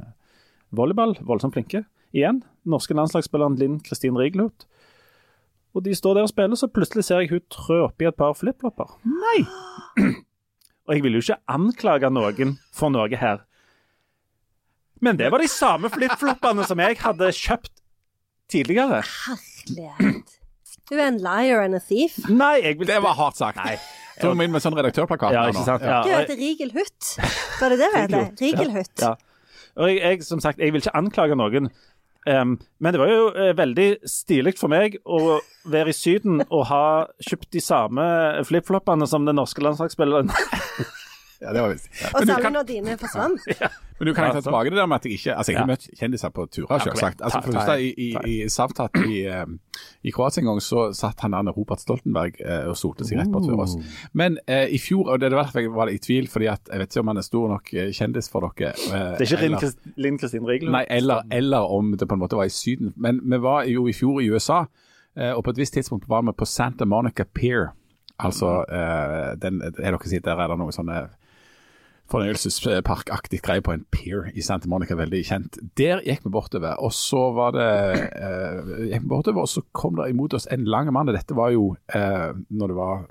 volleyball. Voldsomt flinke. Igjen, norske landslagsspilleren Linn Kristin Rigelhut. Og de står der og spiller, så plutselig ser jeg hun trø oppi et par flipflopper. Nei! Og jeg vil jo ikke anklage noen for noe her. Men det var de samme flipfloppene som jeg hadde kjøpt tidligere. Herlighet. Du er en liar and a thief. Nei, jeg vil Det var hardt sagt. Nei. Må vi inn med sånn redaktørplakat Ja, ikke nå. sant? Ja. Du heter Rigel Hutt. Var det det du heter? Rigel Hutt. Ja. Og jeg, jeg, som sagt, jeg vil ikke anklage noen. Um, men det var jo uh, veldig stilig for meg å være i Syden og ha kjøpt de samme flipflopene som den norske landslagsspilleren. Ja, det var visst. Og særlig når dine forsvant. men du kan Ja, ta tilbake det der med at jeg ikke Altså, jeg har Ja. møtt kjendiser på turer, selvsagt. Altså, for første, i, i, i Savtat i, eh, i Kroatia en gang, så satt han der Robert Stoltenberg eh, og solte seg rett bort ved oss. Men eh, i fjor, og det var derfor jeg var i tvil, fordi at jeg vet ikke om han er stor nok eh, kjendis for dere. eh, Det er ikke Linn Kristin Riegel? Nei, eller, eller om det på en måte var i Syden. Men vi var jo i fjor i USA, eh, og på et visst tidspunkt var vi på Santa Monica Pier. Altså, eh, den, er dere sier, der er det noen sånne fornøyelsesparkaktig greie på en pier i Santa Monica, veldig kjent. Der gikk vi bortover, og så var det eh, gikk vi bortover, og så kom det imot oss en lang mann. Dette var jo eh, når det var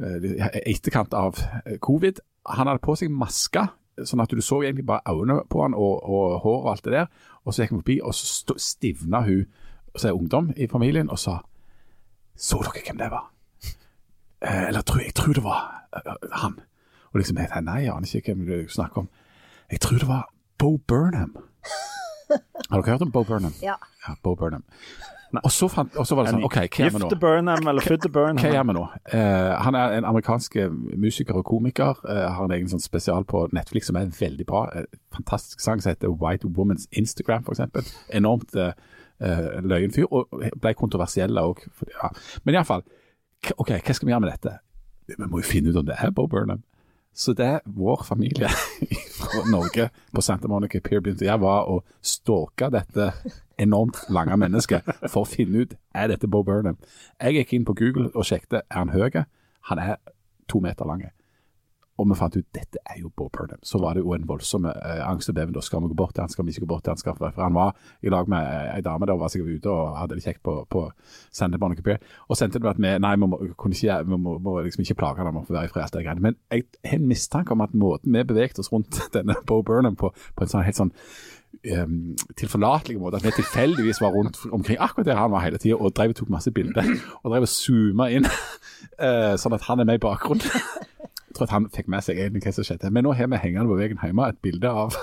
eh, etterkant av eh, covid. Han hadde på seg maske, sånn at du så egentlig bare øynene på han og, og hår og alt det der. Og så gikk vi forbi, og så stivna hun, så er ungdom i familien, og sa Så dere hvem det var? Eh, eller jeg tror det var eh, han. Og liksom, jeg, nei, jeg aner ikke hvem du snakker om. Jeg tror det var Bo Burnham. Har dere hørt om Bo Burnham? Ja. Ja, Bo Burnham. Og så, fant, og så var det sånn, OK, hva gjør vi nå? Gifte Burnham eller Fudde Burnham? Hva gjør vi nå? Uh, han er en amerikansk eh, musiker og komiker. Uh, har en egen sånn spesial på Netflix som er veldig bra. En fantastisk sang som heter White Woman's Instagram, f.eks. Enormt uh, løyen fyr, og ble kontroversiell òg. Ja. Men iallfall, OK, hva skal vi gjøre med dette? Vi må jo finne ut om det er Bo Burnham. Så det er vår familie fra Norge på Santa Monica Pier begynte gjøre, var å stalke dette enormt lange mennesket for å finne ut er dette Bo Burnham. Jeg gikk inn på Google og sjekket er han høy. Han er to meter lang. Og vi fant ut dette er jo Bo Burnham. Så var det jo en voldsom eh, angst og beven. Da skal vi gå bort til han, skal vi ikke gå bort til han? Skal, for han var i lag med eh, ei dame der og var sikkert ute og hadde det kjekt på, på Pier. Og sendte det med at vi nei, vi må, ikke, vi må, må liksom ikke plage ham han må få være i fred. Men jeg har en mistanke om at måten vi beveget oss rundt denne Bo Burnham på, på en sånn helt sånn um, tilforlatelig måte, at vi tilfeldigvis var rundt omkring akkurat der han var hele tida, og drev og tok masse bilder. Og drev og zooma inn, uh, sånn at han er med i bakgrunnen. Tror at han fikk med seg egentlig hva som skjedde. Men nå har vi hengende på veggen hjemme et bilde av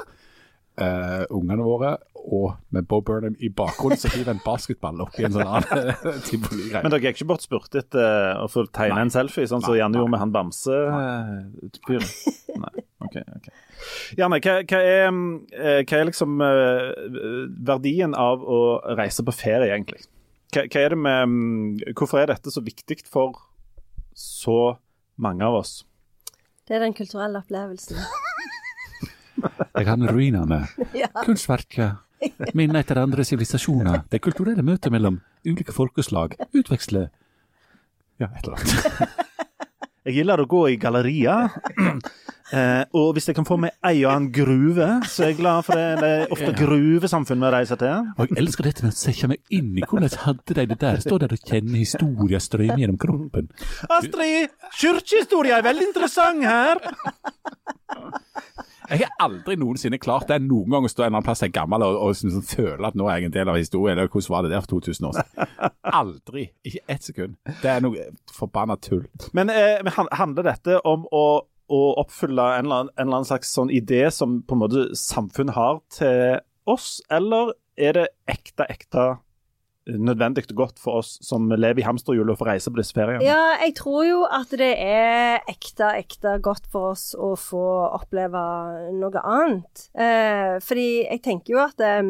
uh, ungene våre, og med Bob Burnham i bakgrunnen som hiver en basketball oppi en sånn annen tivoli-greie. Men dere gikk ikke bort spurt etter eh, å få tegne en selfie, sånn som Nei, Janne gjorde med han bamsefyren? Nei. OK. ok. Janne, hva, hva, er, eh, hva er liksom eh, verdien av å reise på ferie, egentlig? Hva, hva er det med mm, Hvorfor er dette så viktig for så mange av oss? Det er den kulturelle opplevelsen. Jeg har med ruinene. Ja. Kunstverket. Minner etter andre sivilisasjoner. Det kulturelle møtet mellom ulike folkeslag. Utveksle Ja, et eller annet. Jeg gilder å gå i gallerier. Eh, og hvis jeg kan få med ei og annen gruve, så er jeg glad for det. Det er ofte gruvesamfunn vi reiser til. Og jeg elsker dette med å sette meg inn i hvordan hadde de det der. Står der og kjenne historia strømme gjennom kroppen. Astrid, kirkehistoria er veldig interessant her. Jeg har aldri noensinne klart det noen gang å stå en eller annen plass jeg er gammel og, og sånn, føle at nå er jeg en del av historien. Eller hvordan var det der for 2000 år siden? Aldri. Ikke ett sekund. Det er noe forbanna tull. Men eh, handler dette om å, å oppfylle en eller, annen, en eller annen slags sånn idé som på en måte samfunnet har til oss, eller er det ekte, ekte nødvendig og godt for oss som lever i hamsterhjulet og får reise på disse feriene? Ja, jeg tror jo at det er ekte, ekte godt for oss å få oppleve noe annet. Eh, fordi jeg tenker jo at eh,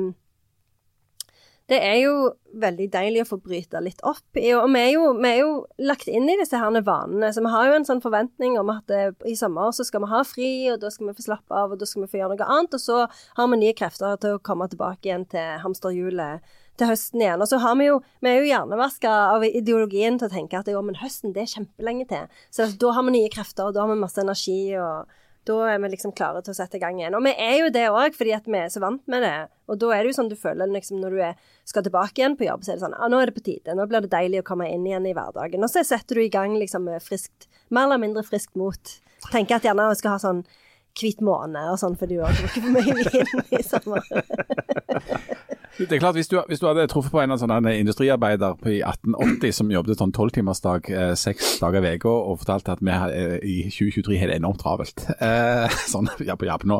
det er jo veldig deilig å få bryte litt opp. Og vi er, jo, vi er jo lagt inn i disse her vanene, så vi har jo en sånn forventning om at det, i sommer så skal vi ha fri, og da skal vi få slappe av, og da skal vi få gjøre noe annet. Og så har vi nye krefter til å komme tilbake igjen til hamsterhjulet til høsten igjen. Og så har vi jo, vi er jo hjernevaska av ideologien til å tenke at jo, men høsten det er kjempelenge til. Så da har vi nye krefter, og da har vi masse energi, og da er vi liksom klare til å sette i gang igjen. Og vi er jo det òg, fordi at vi er så vant med det. Og da er det jo sånn du føler liksom når du er, skal tilbake igjen på jobb, så er det sånn ah, nå er det på tide. Nå blir det deilig å komme inn igjen i hverdagen. Og så setter du i gang liksom friskt, mer eller mindre friskt mot. Tenker at gjerne skal ha sånn hvit måne og sånn, for du har drukket for mye vin i sommer. Det er klart, Hvis du, hvis du hadde truffet på en av sånne industriarbeider i 1880 som jobbet sånn tolvtimersdag eh, seks dager i uka og fortalte at vi eh, i 2023 har det enormt travelt, eh, sånn ja, på jobb nå,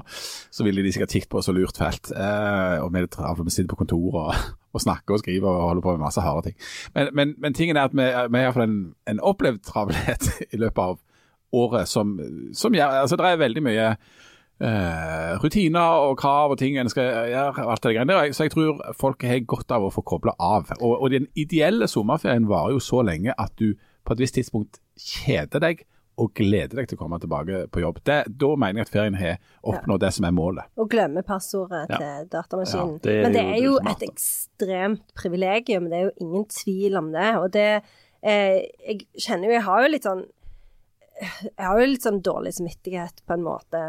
så ville de sikkert kikket på oss og lurt fælt. Eh, og vi er travle, vi sitter på kontoret og, og snakker og skriver og holder på med masse harde ting. Men, men, men tingen er at vi, har iallfall en, en opplevd travelhet i løpet av året som, som gjør Altså, det er veldig mye eh, rutiner og krav og ting en skal gjøre. alt det greiene der. Så jeg tror folk har godt av å få kobla av. Og, og den ideelle sommerferien varer jo så lenge at du på et visst tidspunkt kjeder deg og gleder deg til å komme tilbake på jobb. Det, da mener jeg at ferien har oppnådd det som er målet. Og glemme passordet Ja. til datamaskinen. Ja, det Men det jo er jo smart, et ekstremt privilegium, det er jo ingen tvil om det. Og det eh, Jeg kjenner jo Jeg har jo litt sånn jeg har jo litt sånn dårlig samvittighet på en måte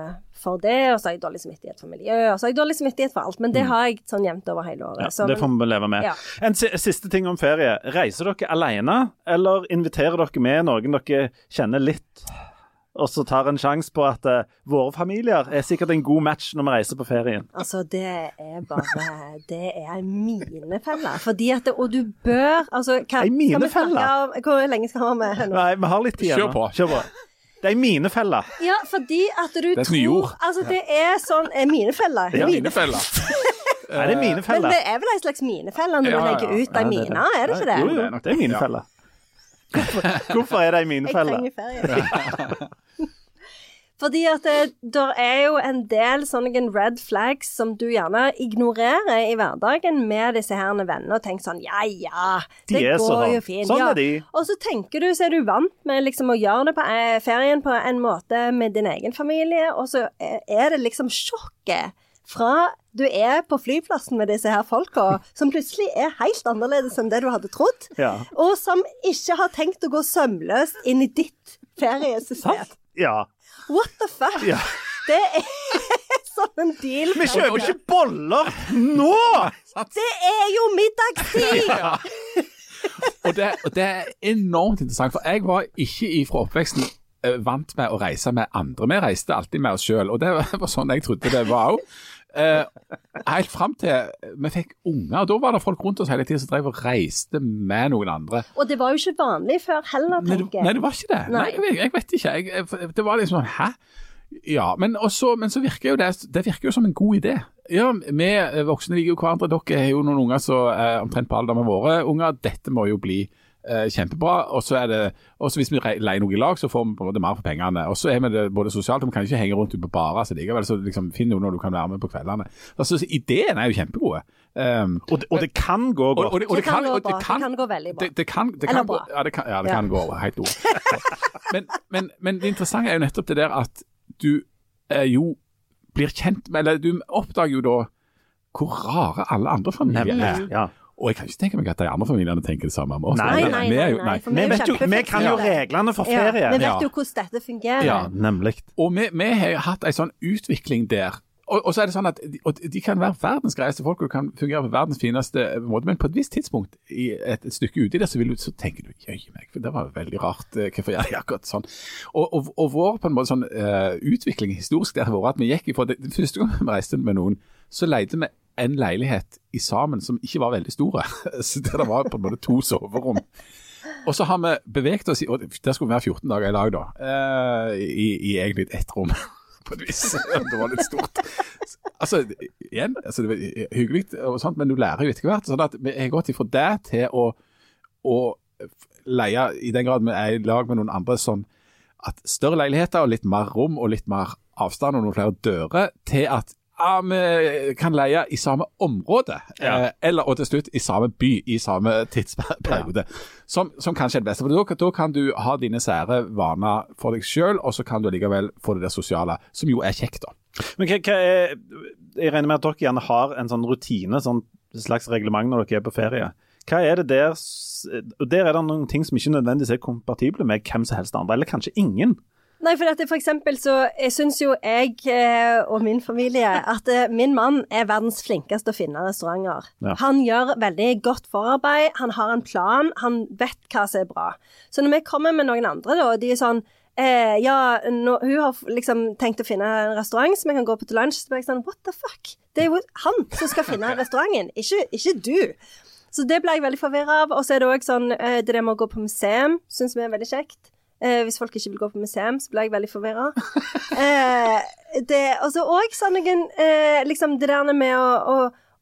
for det, og så har jeg dårlig samvittighet for miljøet, og så har jeg dårlig samvittighet for alt. Men det har jeg sånn jevnt over hele året. Mm. Ja, så, det får vi leve med. Ja. En siste ting om ferie. Reiser dere alene, eller inviterer dere med noen dere kjenner litt, og så tar en sjanse på at uh, våre familier er sikkert en god match når vi reiser på ferien? Altså, det er bare Det er en minefelle. Fordi at det, Og du bør Altså, hva, En minefelle? Hvor lenge skal vi ha med nå? Nei, vi har litt tid igjen. Kjør på. Kjør på. Det er minefelle. Ja, fordi at du er et tror Altså, det er sånn eh, Minefelle. Ja, Minefelle. Nei, det er Men det er vel en slags minefelle når Ja, du legger ja. ut ei mine, er det ikke det? Jo, jo, det er minefelle. Hvorfor, hvorfor er det en Jeg trenger ferie. Fordi at det der er jo en del sånne red flags som du gjerne ignorerer i hverdagen med disse her vennene, og tenker sånn ja ja, det de går sånn. jo fint. Sånn ja. er de. Og så tenker du, så er du vant med liksom å gjøre det på eh, ferien på en måte med din egen familie, og så er er det liksom sjokket fra du er på flyplassen med disse her folka, som plutselig er helt annerledes enn det du hadde trodd, Ja. og som ikke har tenkt å gå sømløst inn i ditt feriesystem. Ja. What the fuck? ja. Det er sånn en deal. Vi kjøper ikke boller nå! Det er jo middagstid! Og det, og det er enormt interessant, for jeg var ikke ifra oppveksten eh, vant med å reise med andre. Vi reiste alltid med oss sjøl, og det var sånn jeg trodde det var òg. Helt fram til vi fikk unger. og Da var det folk rundt oss hele tiden som drev og reiste med noen andre. Og det var jo ikke vanlig før heller, tenker jeg. nei, det var ikke det. Nei. Nei. jeg, vet ikke. Jeg, jeg, det var liksom sånn Hæ? Ja, men, også, men så virker jo det Det virker jo som en god idé. Ja, Vi eh, voksne liker jo hverandre. Dere har jo noen unger som eh, omtrent på alder med våre unger. Dette må jo bli eh, kjempebra. Og så er det også Hvis vi leier noe i lag, så får vi på en måte mer for pengene. Og så er vi det både sosialt, og vi kan ikke henge rundt ute på barer. Så likevel så liksom finn noen når du kan være med på kveldene. Altså, Ideen er jo kjempegode. Um, Og det, og det kan gå godt. og, det, og Det kan gå og bra. Det kan gå veldig bra. Det, det kan, det Eller kan gå, bra. ja, det kan, ja, det Ja. kan gå helt ord. men, men, men det interessante er jo nettopp det der at du eh, jo blir kjent med Eller du oppdager jo da hvor rare alle andre familier er. Ja. Og jeg kan ikke tenke meg at de andre familiene tenker det samme om oss. Nei, nei, nei, vi nei, jo- Vi, vet jo, vi kan jo reglene for Ja, ferie. vi vet jo hvordan dette fungerer. Ja, nemlig. Og vi, vi har jo hatt en sånn utvikling der. Og, og så er det sånn at de, og de kan være verdens greieste folk og kan fungere på verdens fineste måte, men på et visst tidspunkt i et, et stykke uti det, så, vil du, så tenker du jøye meg, for det var veldig rart. eh, Hvorfor gjør de akkurat sånn? Og, og, og vår på en måte sånn uh, utvikling historisk der har vært at vi gikk ifra det, første gang vi reiste med noen, så leide vi en leilighet i sammen som ikke var veldig store. så det var på en måte to soverom. Og så har vi beveget oss i og Der skulle vi være 14 dager i lag, da. Eh, i, I egentlig ett rom, på et vis. Det var litt stort. Altså, igjen, altså, det var hyggelig, og sånt, men du lærer jo etter hvert. sånn at Jeg har gått ifra det til å, å leie, i den grad vi er i lag med noen andre, sånn at større leiligheter og litt mer rom og litt mer avstand og noen flere dører, til at ja, vi kan leie i samme område, Ja. eh, eller og til slutt i samme by i samme tidsperiode. Som, som kanskje er det beste. For da, kan du ha dine sære vaner for deg sjøl, og så kan du likevel få det der sosiale, som jo er kjekt, da. Men hva, hva er, Jeg regner med at dere gjerne har en sånn rutine, sånn slags reglement når dere er på ferie. Hva er det der Der er det noen ting som ikke nødvendigvis er kompatible med hvem som helst andre, eller kanskje ingen. Nei, for for eksempel så jeg syns jo jeg eh, og min familie at eh, min mann er verdens flinkeste å finne restauranter. Ja. Han gjør veldig godt forarbeid, han har en plan, han vet hva som er bra. Så når vi kommer med noen andre, da, og de er sånn eh, ja, nå, hun har liksom tenkt å finne en restaurant som jeg kan gå på til lunsj. Så blir jeg sånn, what the fuck? Det er jo han som skal finne restauranten, ikke, ikke du. Så det ble jeg veldig forvirra av. Og så er det òg sånn eh, det der med å gå på museum, syns vi er veldig kjekt. Eh, hvis folk ikke vil gå på museum, så blir jeg veldig forvirra. eh, og så òg sånn noen eh, Liksom det der med å, å,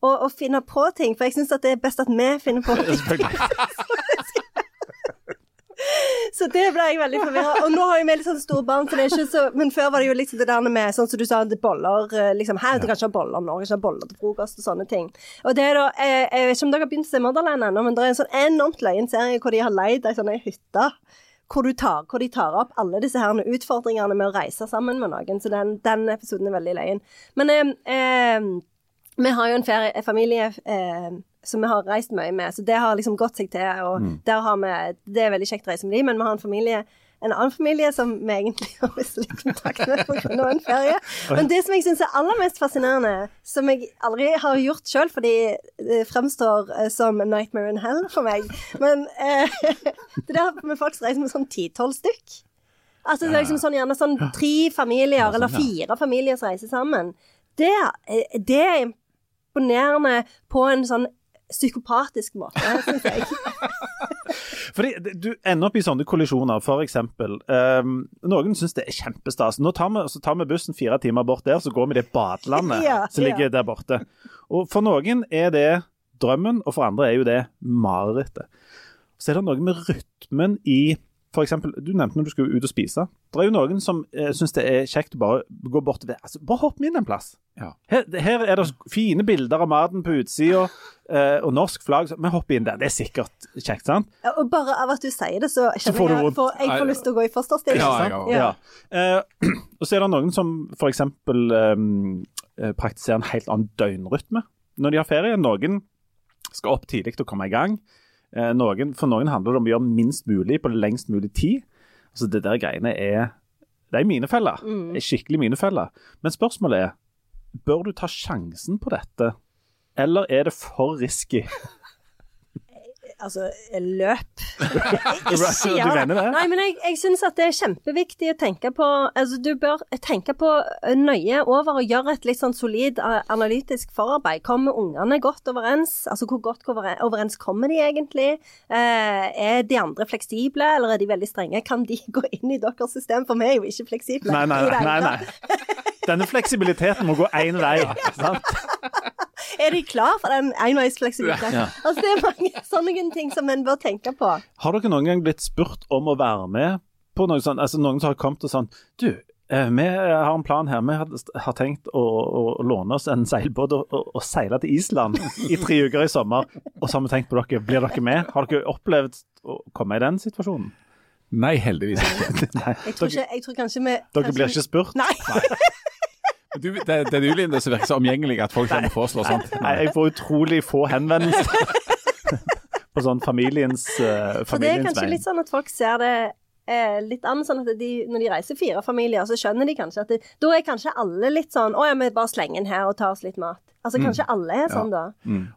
å, å finne på ting. For jeg syns det er best at vi finner på ting. Så det ble jeg veldig forvirra. Og nå har jo vi litt sånn store barn, så det er ikke så Men før var det jo liksom det der med sånn som du sa, det boller eh, liksom Her, du kan ikke ha boller du kan ikke ha boller til frokost og sånne ting. Og det er da eh, Jeg vet ikke om dere har begynt å se Motherland ennå, men det er en sånn enormt løyen serie hvor de har leid ei sånn hytte. Hvor, du tar, hvor de tar opp alle disse her utfordringene med å reise sammen med noen. Så den, den episoden er veldig løyen. Men eh, eh, vi har jo en ferie, familie eh, som vi har reist mye med, så det har liksom gått seg til. Og der har vi, det er veldig kjekt å reise med dem, men vi har en familie en annen familie som vi egentlig har mistet kontakt med pga. en ferie. Men det som jeg syns er aller mest fascinerende, som jeg aldri har gjort sjøl, fordi det fremstår eh, som Nightmare in Hell for meg, men eh, det der med folk som reiser med sånn ti-tolv stykk Altså det er liksom sånn, gjerne sånn tre familier, eller fire familier som reiser sammen. Det, er- det er imponerende på en sånn psykopatisk måte, syns jeg. Fordi Du ender opp i sånne kollisjoner, for eksempel. ehm, noen syns det er kjempestas. Nå tar vi, så tar vi bussen fire timer bort der, så går vi det badelandet Ja, som ligger der borte. Og For noen er det drømmen, og for andre er jo det marerittet. Så er det noe med rytmen i for eksempel, Du nevnte når du skulle ut og spise. Det er jo noen som eh, syns det er kjekt å bare gå bort ved altså, Bare hopp inn en plass. Ja. Her, her er det fine bilder av maten på utsida, eh, og norsk flagg. så Vi hopper inn der. Det er sikkert kjekt, sant? Ja, Og bare av at du sier det, så Så får jeg for jeg får lyst til å gå i fosterstilling. Ja, ja. Ja. Eh, og så er det noen som f.eks. Eh, praktiserer en helt annen døgnrytme når de har ferie. Noen skal opp tidlig og komme i gang. Eh, noen, for noen handler det om å gjøre minst mulig på lengst mulig tid. Altså Det der greiene er Det er minefeller. Mm. Er skikkelig minefeller. Men spørsmålet er bør du ta sjansen på dette, eller er det for risky? Altså, løp. Ikke det? Nei, men jeg, jeg syns at det er kjempeviktig å tenke på Altså, du bør tenke på nøye over og gjøre et litt sånn solid analytisk forarbeid. Kommer ungene godt overens? Altså, hvor godt overens kommer de egentlig? Eh, er de andre fleksible, eller er de veldig strenge? Kan de gå inn i deres system? For vi er jo ikke fleksible. Nei, nei, nei. nei, nei. Denne fleksibiliteten må gå én vei. Sant? Er de klar for den enveisfleksibiliteten? Ja. Altså, det er mange sånne ting som en bør tenke på. Har dere noen gang blitt spurt om å være med på noe sånt? Altså Noen som har kommet og sånn Du, eh, vi har en plan her. Vi har, tenkt å, å, å låne oss en seilbåt og, og, og seile til Island i tre uker i sommer. Og så har vi tenkt på dere. Blir dere med? Har dere opplevd å komme i den situasjonen? Nei, heldigvis ikke. Nei. Jeg tror, ikke, jeg tror kanskje vi Dere blir ikke spurt? Nei. Du, det, det er du, Linde, som virker så omgjengelig at folk kommer og foreslår sånt. Nei, jeg får utrolig få henvendelser på sånn familiens, uh, For det er kanskje vei. litt sånn at folk ser det eh, litt an, sånn at de, når de reiser fire familier, så skjønner de kanskje at det, da er kanskje alle litt sånn Å ja, vi bare slenger inn her og tar oss litt mat. Altså kanskje alle er sånn, da.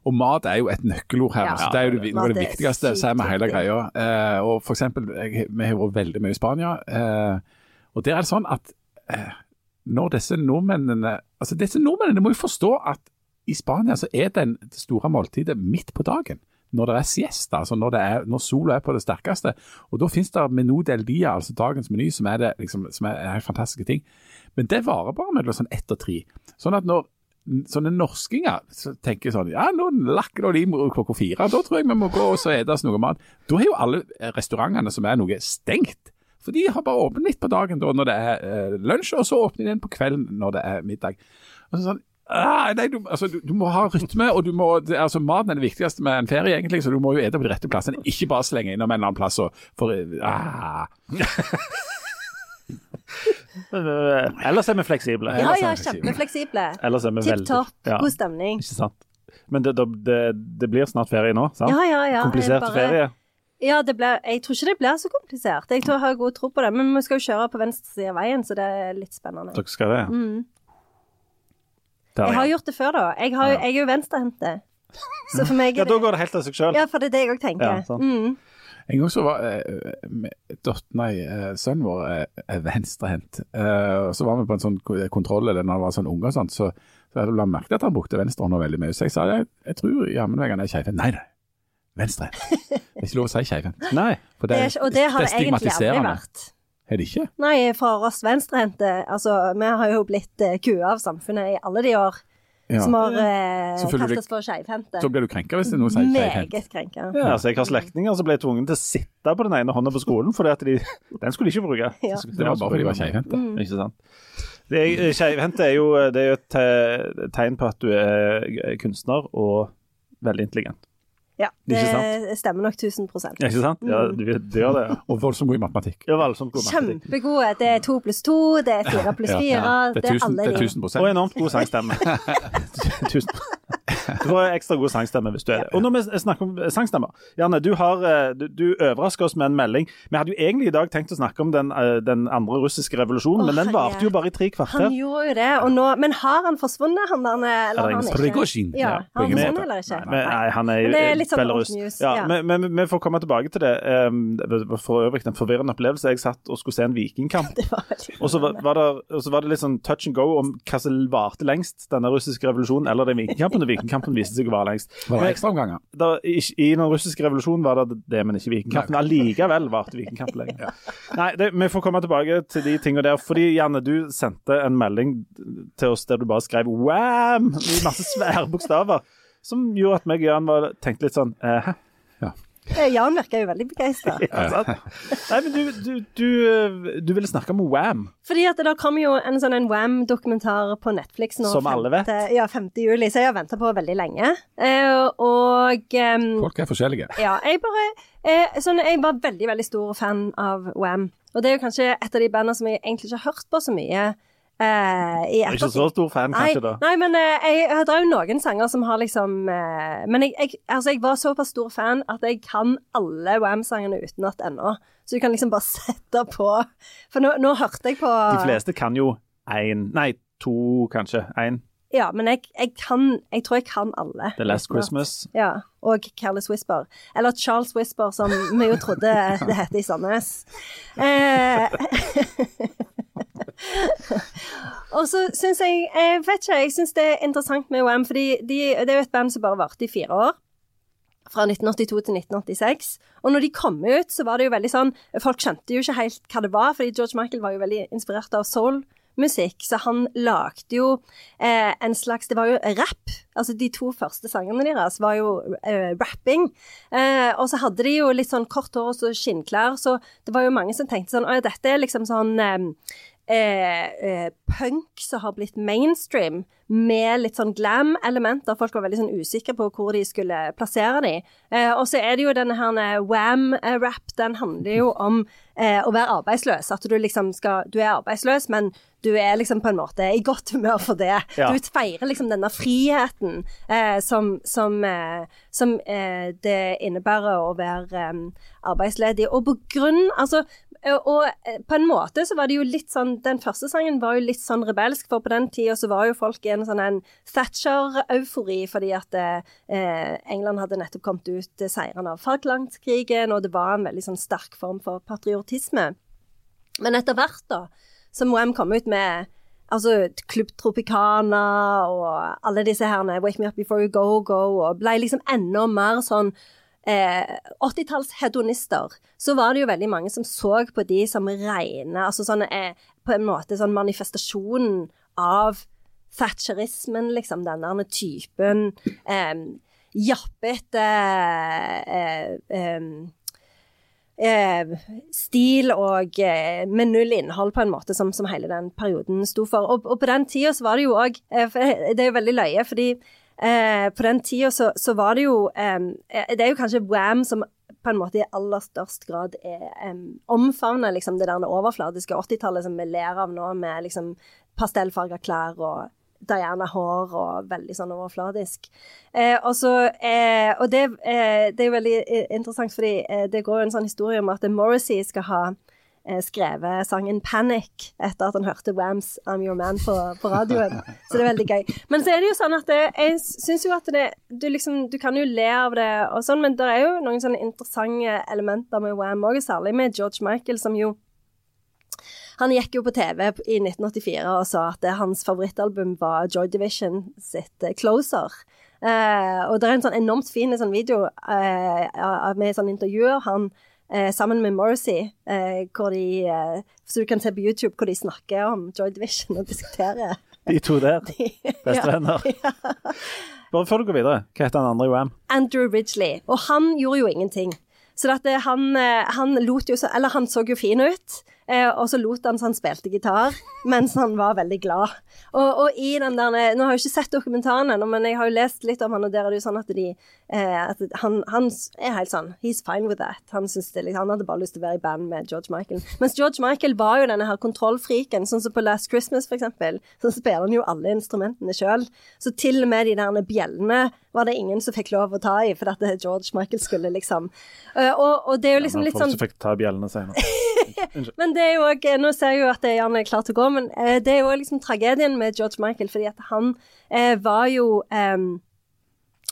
Og mat er jo et nøkkelord her. Ja. så det er jo det, noe av det viktigste sykt som er med hele greia. Eh, og for eksempel, jeg, vi har vært veldig mye i Spania. Eh, og der er det sånn at eh, når disse nordmennene Altså disse nordmennene må jo forstå at i Spania så er den, store måltidet midt på dagen. Når det er siesta, altså når, er, når sola er på det sterkeste. Og da finnes det menu del dia, altså dagens meny, som er, det, liksom, som er, er fantastiske ting. Men det varer bare mellom sånn ett og tre. Sånn at når sånne norskinger så tenker sånn Ja, nå lakker det liv klokka fire. Da tror jeg vi må gå og så ete noe mat. Da er jo alle restaurantene som er noe, stengt. For de har bare åpent litt på dagen da, når det er eh, lunsj, og så åpner de igjen på kvelden når det er middag. Og så sånn, ah, nei, du, altså, du, du må ha rytme, og du må, det, altså, maten er det viktigste med en ferie, egentlig, så du må jo ete på de rette plassene. Ikke bare slenge innom en eller annen plass og for ah. Ellers er vi fleksible. Ja, ja, kjempefleksible. Tipp topp, Ja, god stemning. ikke sant. Men det, det, det blir snart ferie nå, sant? Ja, ja, ja. Komplisert bare- ferie. Ja, det blir, jeg tror ikke det blir så komplisert. Jeg tror jeg har god tro på det. Men vi skal jo kjøre på venstre side av veien, så det er litt spennende. Dere skal det, ja. Mm. Der, Jeg har ja. gjort det før, da. Jeg, har, Ja. jeg er jo venstrehendte. Så for meg ja, er da går det helt av seg sjøl. Ja, for det er det jeg òg tenker. Ja, mm. En gang så var eh, dot- nei, eh, sønnen vår eh, er venstrehendt. Eh, så var vi på en sånn kontroll eller når han var sånn unge og sånt, så, så jeg la merke til at han brukte venstrehånda veldig mye. Så jeg sa jeg, jeg tror jammen meg han er skeiv. Nei, nei. Venstrehendt. Det er ikke lov å si keivhendt. Nei. For det er ikke, og det har det egentlig aldri vært. Er det ikke? Nei, for oss venstrehendte Altså, vi har jo blitt uh, kua av samfunnet i alle de år Ja. som har eh, kalt oss for skeivhendte. Så blir du krenka hvis det er noe sier. Meget krenka. Ja, altså Jeg har slektninger som ble tvunget til å sitte på den ene hånda på skolen, fordi de, den skulle de ikke bruke. Ja. Det var bare fordi de var skeivhendte. Mm. Ikke sant. Skeivhendte er- er jo det er jo et tegn på at du er kunstner og veldig intelligent. Ja, det stemmer nok 1000 Ja, Ikke sant? Ja, du, du gjør det, ja. Og voldsomt god i matematikk. Det er voldsomt god matematikk. Kjempegode. Det er to pluss to, det er fire pluss Ja, fire. ja. Det Det er er 1000 alle det er 1000 Og enormt god sangstemme. Du får ekstra god sangstemme hvis du er det. Og når vi snakker om sangstemmer Janne, du, har, eh, du, du overrasker oss med en melding. Vi hadde jo egentlig i dag tenkt å snakke om den, eh, den andre russiske revolusjonen, oh, men den varte jo bare i tre kvarter. Han gjorde jo det, og nå, men har han forsvunnet, han der? Eller han ikke? Prigozjin. Ja, Ja, har han forsvunnet eller ikke? Nei, nei, han er jo det sånn Belarus. news, Ja, ja. men, men vi får komme tilbake til det. Um, for øvrig en forvirrende opplevelse. Jeg satt og skulle se en vikingkamp. Det var veldig Og så var, var, det, var det litt sånn touch and go om hva som varte lengst, denne russiske revolusjonen eller den vikingkampen. Og vikingkampen viste seg å vare lengst. Var det ekstraomganger? I, I den russiske revolusjonen var det det, men ikke vikingkampen. Allikevel varte vikingkampen lenger. Nei, det, vi får komme tilbake til de tingene der. Fordi Janne, du sendte en melding til oss der du bare skrev 'wam' i masse svære bokstaver. Som gjorde at meg og Jan var, tenkte litt sånn eh, hæ? Eh, Jan virker jo veldig begeistra. Ja. Nei, men du, du, du, eh, du ville snakke om Wham. Fordi at det kom jo en sånn en Wam-dokumentar på Netflix nå. Som alle vet. Ja, 5. juli, så jeg har venta på veldig lenge. Eh, og um, Folk er forskjellige. ja, jeg bare eh, sånn, Jeg var veldig, veldig stor fan av Wam. Og det er jo kanskje et av de bandene som jeg egentlig ikke har hørt på så mye. Eh, Jeg er ikke så stor fan, Nei, kanskje, da. nei, men eh, jeg, jeg har jo noen sanger som har liksom eh, Men jeg, jeg, altså, jeg var såpass stor fan at jeg kan alle Wam-sangene utenat ennå. Så du kan liksom bare sette på For nå, nå hørte jeg på De fleste kan jo én Nei, to, kanskje. Én. Ja, men jeg, jeg kan Jeg tror jeg kan alle. The Last. Christmas. Ja, og Careless Whisper. Eller Charles Whisper, som vi jo trodde det het i Sandnes. Eh, og så syns jeg Jeg vet ikke, jeg syns det er interessant med OM, fordi de, det er jo et band som bare varte i fire år. Fra 1982 til 1986. Og når de kom ut, så var det jo veldig sånn Folk skjønte jo ikke helt hva det var, fordi George Michael var jo veldig inspirert av soul-musikk, så han lagde jo eh, en slags Det var jo rap. Altså de to første sangene deres var jo eh, rapping. Eh, og så hadde de jo litt sånn kort hår og så skinnklær, så det var jo mange som tenkte sånn Å ja, dette er liksom sånn eh, eh, eh, punk som har blitt mainstream, med litt sånn glam-elementer. Folk var veldig sånn usikre på hvor de skulle plassere de. Eh, og så er det jo denne her wam-rap. Den handler jo om eh, å være arbeidsløs. At du liksom skal Du er arbeidsløs, men du er liksom på en måte i godt humør for det. Ja. Du feirer liksom denne friheten eh, som, som, eh, som eh, det innebærer å være arbeidsledig. Og på grunn Altså, Eh, og eh, på en måte så var det jo litt sånn Den første sangen var jo litt sånn rebelsk, for på den tida så var jo folk i en sånn en Thatcher-eufori fordi at eh, England hadde nettopp kommet ut eh, seirende av Falklandskrigen, og det var en veldig sånn sterk form for patriotisme. Men etter hvert, da, så må de komme ut med altså Klubb Tropicana og alle disse herne, Wake Me Up Before You Go Go, og ble liksom enda mer sånn eh, 80-tallshedonister, så var det jo veldig mange som så på de som rene Altså sånn eh, på en måte sånn manifestasjonen av thatcherismen, liksom. Denne typen eh, jappete eh, eh, eh, stil og med null innhold, på en måte, som, som hele den perioden sto for. Og, og på den tida så var det jo òg Det er jo veldig løye, fordi Eh, på den tida så, så, var det jo eh, Det er jo kanskje Wam som på en måte i aller størst grad er, um, omfavner liksom det der overfladiske 80-tallet som vi ler av nå, med liksom pastellfarga klær og Diana-hår og veldig sånn overfladisk. Eh, også, eh, og det, eh, det, er jo veldig interessant, fordi eh, det går jo en sånn historie om at Morrissey skal ha skrevet sangen 'Panic' etter at han hørte Wams 'I'm Your Man' på, på, radioen. Så det er veldig gøy. Men så er det jo sånn at det, jeg syns jo at det du, liksom, du kan jo le av det og sånn, men det er jo noen sånne interessante elementer med Wam òg, særlig med George Michael, som jo han gikk jo på TV i 1984 og sa at hans favorittalbum var Joy Division sitt eh, 'Closer'. Eh, og det er en sånn enormt fin sånn video eh, med sånn intervjuer han eh, sammen med Morrissey, eh, hvor de eh, Så du kan se på YouTube hvor de snakker om Joy Division og diskuterer. De to der. Bestevenner. Ja, ja. Bare før du går videre, hva heter han andre i Wam? Andrew Ridgely. Og han gjorde jo ingenting. Så dette, han, eh, han lot jo så Eller han så jo fin ut. Eh, og så lot han så han spilte gitar mens han var veldig glad. Og, og, i den der Nå har jeg ikke sett dokumentaren ennå, men jeg har jo lest litt om han, og der er det jo sånn at de eh, at han, han, er helt sånn He's fine with that. Han, det, han hadde bare lyst til å være i band med George Michael. Mens George Michael var jo denne her kontrollfriken, sånn som på Last Christmas, for eksempel. Så spiller han jo alle instrumentene sjøl. Så til og med de der bjellene var det ingen som fikk lov å ta i, for at George Michael skulle liksom uh, og, og, det er jo liksom ja, litt sånn Folk som fikk ta bjellene senere. men det er jo òg Nå ser jeg jo at Jan er klar til å gå, men uh, det er jo liksom tragedien med George Michael, fordi at han uh, var jo um,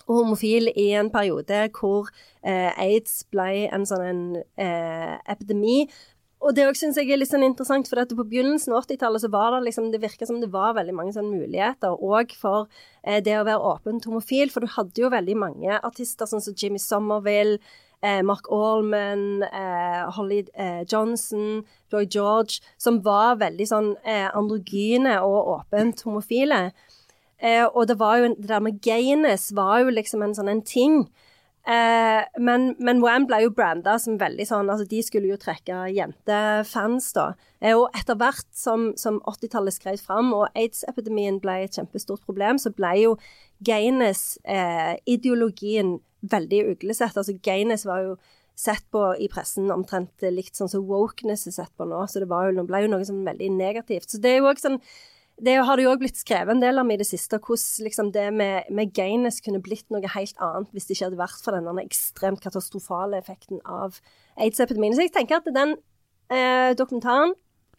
homofil i en periode hvor aids ble en sånn en, epidemi og det syns jeg er litt sånn interessant, for på begynnelsen av 80-tallet så var det liksom, det virka som det var veldig mange sånne muligheter òg for eh, det å være åpent homofil. For du hadde jo veldig mange artister sånn som Jimmy Somerville, eh, Mark Allman, eh, Holly eh, Johnson, Joy George, som var veldig sånn eh, androgyne og åpent homofile. Eh, og det var jo det der med gayness var jo liksom en sånn en ting. Eh, men, men Wham ble jo branda som veldig sånn altså De skulle jo trekke jentefans, da. Eh, og etter hvert som, som 80-tallet skrev fram og aids-epidemien ble et kjempestort problem, så ble jo gayness-ideologien eh, veldig uglesett. Altså gayness var jo sett på i pressen omtrent likt sånn som wokeness er sett på nå. Så det jo, ble jo noe sånn veldig negativt. Så det er jo også sånn det har det jo òg blitt skrevet en del om i det siste, hvordan liksom det med, med gaines kunne blitt noe helt annet hvis det ikke hadde vært for denne ekstremt katastrofale effekten av aids-epidemien. Så jeg tenker at den eh, dokumentaren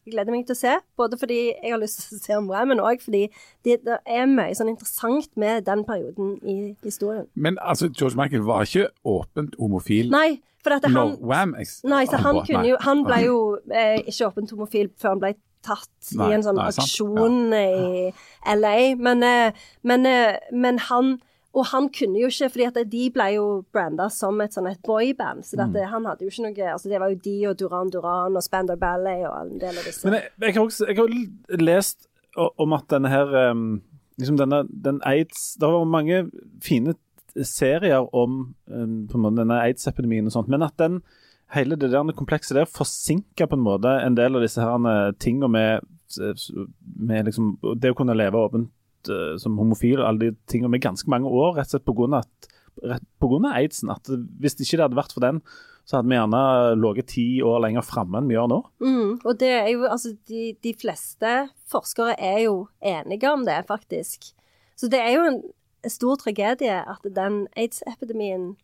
gleder meg til å se, både fordi jeg har lyst til å se om det, men òg fordi det, det, er mye sånn interessant med den perioden i historien. Men altså, George Michael var ikke åpent homofil Nei, for at han, Wham Nei, så han, kunne jo, han ble jo eh, ikke åpent homofil før han ble tatt nei, i en sånn aksjon ja. i LA. Men, eh, men, eh, men, han og han kunne jo ikke, fordi de ble jo branda som et sånn et boyband. Så mm. han hadde jo ikke noe altså Det var jo de og Duran Duran og Spandau Ballet og en del av disse. Men jeg, jeg, har, også, jeg har lest om at denne her liksom denne, den aids Det har vært mange fine serier om på en måte denne aids-epidemien og sånt, men at den hele det der komplekset der forsinker på en måte en del av disse her tingene med med liksom, det å kunne leve åpent uh, som homofil og alle de tingene med ganske mange år, rett og slett pga. aidsen. At hvis det ikke hadde vært for den, så hadde vi gjerne ligget ti år lenger framme enn vi gjør nå. Mm, og det er jo, altså, de, de, fleste forskere er jo enige om det, faktisk. Så det er jo en stor tragedie at den aids-epidemien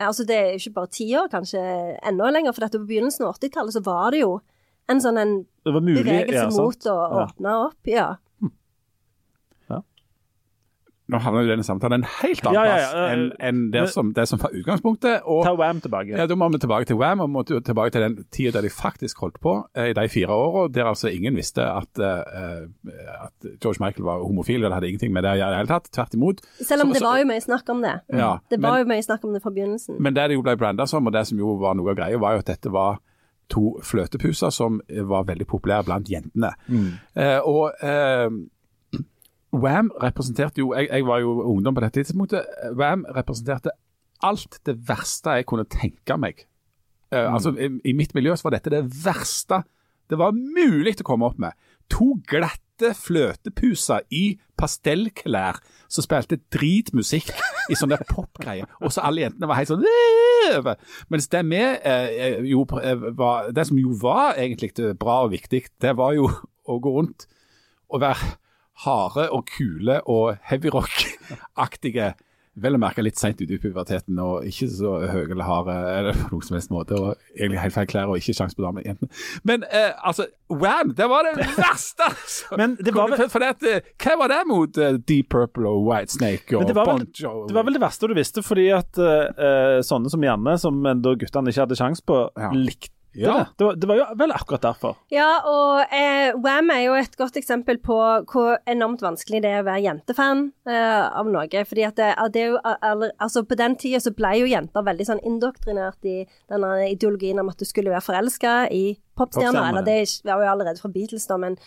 Altså, det er ikke bare ti år, kanskje enda lenger. For dette på begynnelsen av 80-tallet så var det jo en sånn en bevegelse ja, mot å åpne opp. Ja. Nå havner jo denne samtalen en helt annen ja, ja, ja. plass enn en det, som, det, som, var utgangspunktet. Og, Ta Wam tilbake. Ja, Da må vi tilbake til Wam, og må tilbake til den tida der de faktisk holdt på, eh, i de fire åra, der altså ingen visste at, uh, at, George Michael var homofil. Det hadde ingenting med det å gjøre i det hele tatt. Tvert imot. Selv om så, det var jo mye snakk om det. Ja, det var men, jo mye snakk om det fra begynnelsen. Men det det jo ble branda som, og det som jo var noe av greia, var jo at dette var to fløtepuser som var veldig populære blant jentene. Mm. Eh, og uh, Wam representerte jo jeg, jeg, var jo ungdom på dette tidspunktet. Wam representerte alt det verste jeg kunne tenke meg. Uh, mm. Altså, i, i, mitt miljø så var dette det verste det var mulig å komme opp med. To glatte fløtepuser i pastellklær som spilte dritmusikk i sånne popgreier. Og så alle jentene var helt sånn Mens det vi eh, jo, var, Det som jo var egentlig bra og viktig, det var jo å gå rundt og være harde og kule og heavyrock-aktige. Vel å merke litt seint ute i puberteten og ikke så høye eller harde eller på noen som helst måte. og Egentlig helt feil klær og ikke sjans på damejentene. Men eh, altså, Wham! Det var det verste! Altså. Men det var vel... For det, eh, hva var det mot uh, Deep Purple og White Snake og det Bon Jovi? Det var vel det verste du visste, fordi at uh, sånne som Janne, som da guttene ikke hadde sjanse på, ja. likte ja. Det, var, det, var, jo vel akkurat derfor. Ja, og eh, Wam er jo et godt eksempel på hvor enormt vanskelig det er å være jentefan eh, av noe. fordi at det, det er jo, altså På den tida så ble jo jenter veldig sånn indoktrinert i denne ideologien om at du skulle være forelska i popstjerner. Eller det var jo allerede fra Beatles, da, men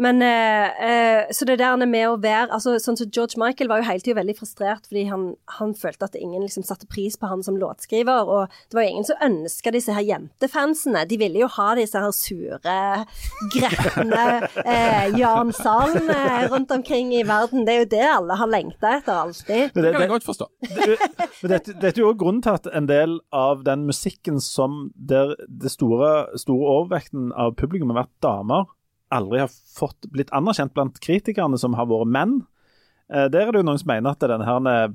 men eh, eh, Så det der med å være altså Sånn som George Michael var jo hele tida veldig frustrert fordi han, han, følte at ingen liksom satte pris på han som låtskriver. Og det var jo ingen som ønska disse her jentefansene. De ville jo ha disse her sure, gretne eh, Jan Salen eh, rundt omkring i verden. Det er jo det alle har lengta etter alltid. Det, det kan jeg godt forstå. Dette, dette er jo grunnen til at en del av den musikken som der det store, store overvekten av publikum har vært damer aldri har fått blitt anerkjent blant kritikerne som har vært menn. Eh, der er det jo noen som mener at denne her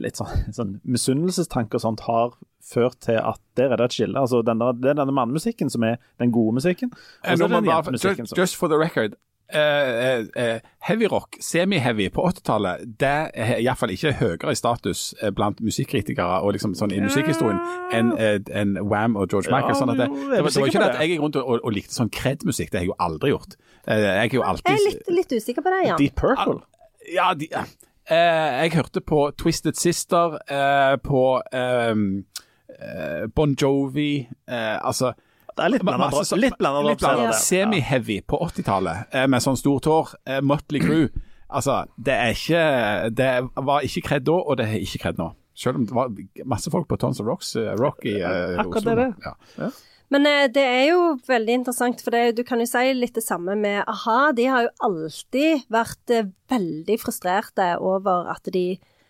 litt sånn, sånn misunnelsestanke og sånt har ført til at der er det et skille. Altså denne, Det er denne mannemusikken som er den gode musikken. Og så er den jentemusikken som Just for the record, Uh, uh, heavyrock, semi-heavy på 80-tallet, det er iallfall ikke høyere i status uh, blant musikkritikere og liksom sånn i musikkhistorien enn en Wham og George Michael. Ja, sånn det, det, var, det, var ikke det at jeg gikk rundt og, og, likte sånn kred-musikk, det har jeg jo aldri gjort. jeg er jo alltid Jeg er litt, litt usikker på det, Jan. Deep Purple? Ja, de, jeg hørte på Twisted Sister, på um, Bon Jovi, altså det er litt blanda drops. Litt blanda. Semi-heavy på 80-tallet eh, med sånn stort hår. Eh, Motley Crew. Altså, det er ikke Det var ikke kred da, og det er ikke kred nå. Selv om det var masse folk på Tons of Rocks, uh, Rock i uh, Akkurat Oslo. det. Ja. Ja. Men uh, det er jo veldig interessant, for det, du kan jo si litt det samme med a-ha. De har jo alltid vært veldig frustrerte over at de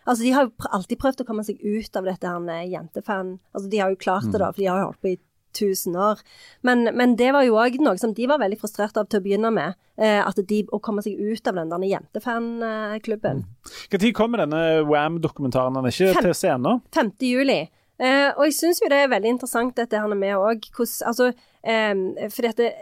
Altså, De har jo alltid prøvd å komme seg ut av dette her jentefan. Altså, De har jo klart det, da, for de har jo holdt på i 1000 år. Men, men det var jo òg noe som de var veldig frustrert av til å begynne med. Eh, at de, Å komme seg ut av den der jentefanklubben. Når mm. kommer denne Wam-dokumentaren? Den er ikke Fem, til scenen? 5. juli. Eh, og jeg syns jo det er veldig interessant dette her med òg Altså, eh, fordi at det,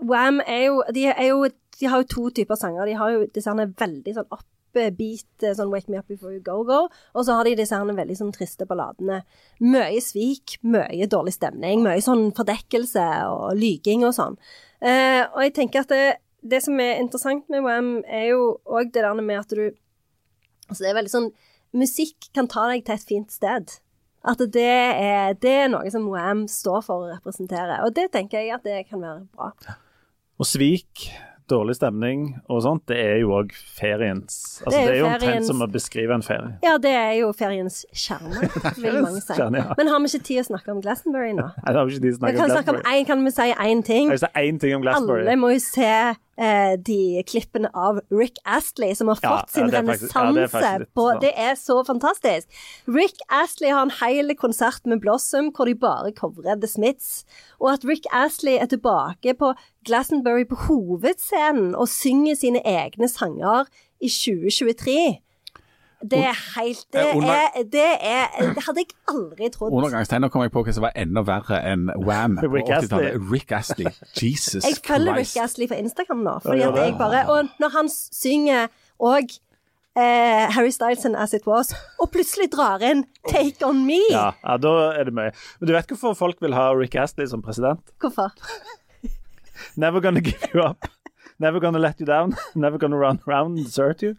Wam er jo de, er jo de har jo to typer sanger. De har jo disse veldig sånn opp beat, eh, sånn 'Wake Me Up Before You Go Go'. Og så har de disse her veldig sånn triste balladene. Mye svik, mye dårlig stemning, mye sånn fordekkelse og lyging og sånn. Eh, og jeg tenker at det, det som er interessant med Wam, er jo òg det der med at du Altså, det er veldig sånn Musikk kan ta deg til et fint sted. At det er, det er noe som Wam står for å representere. Og det tenker jeg at det kan være bra. Og svik dårlig stemning og sånt, det er jo òg feriens Altså, Det er det er jo jo omtrent som å beskrive en ferie. Ja, det er jo feriens kjerne, vil mange si. kjerne, ja. Men har vi ikke tid å snakke om Glastonbury nå? Nei, det har vi ikke tid å snakke om Glastonbury. en, kan vi si én ting? Jeg vil si én ting om Glastonbury. Alle må jo se eh, de klippene av Rick Astley, som har fått sin ja, renessanse. på. Det er så fantastisk. Rick Astley har en hel konsert med Blossom hvor de bare covrer The Smiths. Og at Rick Astley er tilbake på Glastonbury på hovedscenen og synger sine egne sanger i 2023. Det er helt Det under- er Det, er, det hadde jeg aldri trodd. Undergangstegn. Nå kom jeg på hva som var enda verre enn Wham Rick Astley. Rick Astley. Jesus Jeg følger Rick Astley på Instagram nå. Fordi at jeg bare, og når han synger og eh, Harry Styles and As It Was, og plutselig drar inn Take On Me Ja, ja, da er det mye. Men du vet hvorfor folk vil ha Rick Astley som president? Hvorfor? Never gonna give you up. Never gonna let you down. Never gonna run around and desert you.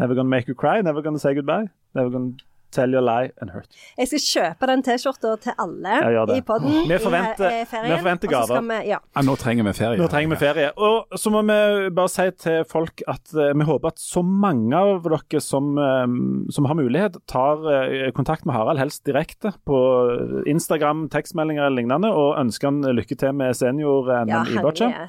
Never gonna make you cry. Never gonna say goodbye. Never gonna tell you a lie and hurt. Jeg skal kjøpe den T-skjorta til alle i podden Vi i, forventer- eh, ferien. vi forventer gaver. vi- Ja. Ja, nå trenger vi ferie. Nå trenger vi ferie. Og så må vi bare si til folk at eh, vi håper at så mange av dere som, eh, som har mulighet, tar kontakt med Harald, helst direkte på Instagram, tekstmeldinger eller lignende, og ønsker han lykke til med senior-NM ja, i boccia.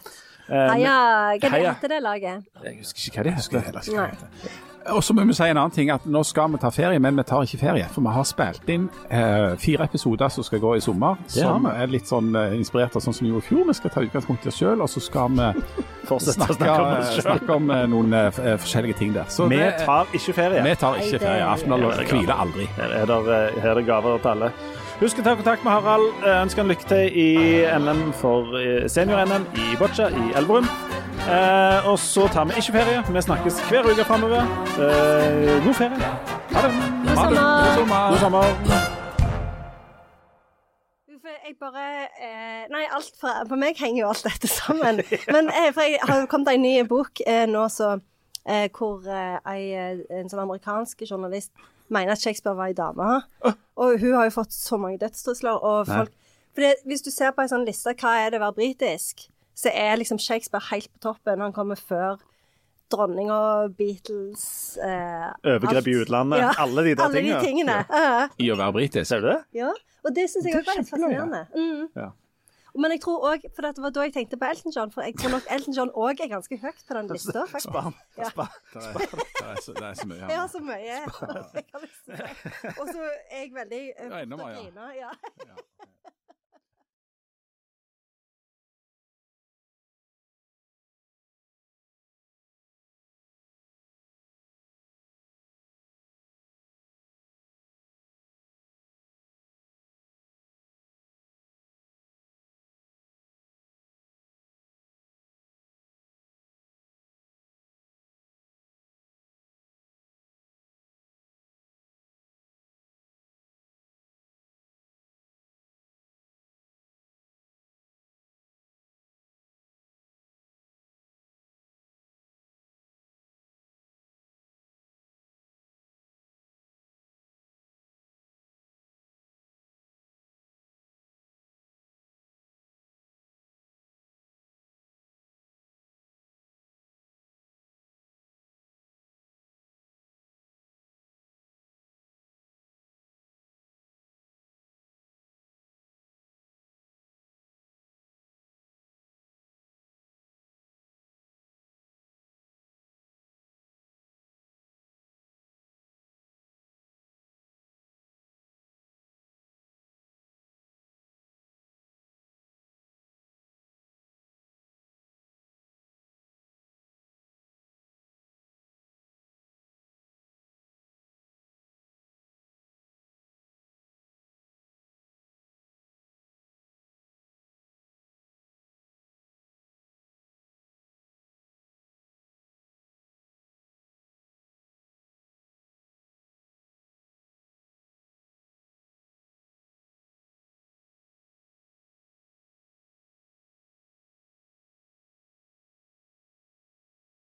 Heia Hva heter det laget? Jeg husker ikke hva de heter. Nei. Og så må vi si en annen ting, at nå skal vi ta ferie, men vi tar ikke ferie. For vi har spilt inn eh, fire episoder som skal gå i sommer, det som er litt sånn eh, inspirert av sånn som vi gjorde i fjor. Vi skal ta utgangspunkt i oss sjøl, og så skal vi snakke, snakke om snakke om eh, noen eh, eh, forskjellige ting der. Så Vi det- tar ikke ferie. vi tar ikke ferie. Aftenbladet er hviler aldri. Her er, det, her er det gaver til alle. Husk å ta kontakt med Harald. Eh, Ønsker han lykke til i NM for eh, senior-NM i boccia i Elverum. Eh, og så tar vi ikke ferie. Vi snakkes hver uke framover. Eh, god ferie. Ha det. God Ha det. sommer. God sommer. God sommer. Jeg bare eh, Nei, alt fra For meg henger jo alt dette sammen. Men eh, for jeg har jo kommet en ny bok eh, nå så eh, hvor eh, ei, en sånn amerikansk journalist mener at Shakespeare var ei dame. Og hun har jo fått så mange dødstrusler. Og folk For det, hvis du ser på ei sånn liste, hva er det å være britisk, så er liksom Shakespeare helt på toppen. Han kommer før dronninga, Beatles eh, Overgrep i utlandet. utlandet. Alle de der alle tingene. De tingene. Ja. I å være britisk. Ser du det? Ja, og det syns jeg Det er også var litt kjempeløye. fascinerende. Mm. Men jeg tror òg For det var da jeg tenkte på Elton John, for jeg tror nok Elton John òg er ganske høyt på den lista. Spar. Ja. Spar. Det er, det er, så, det er så mye. Jeg har så mye. Og så er jeg veldig eh, Ja, ennå. Ja.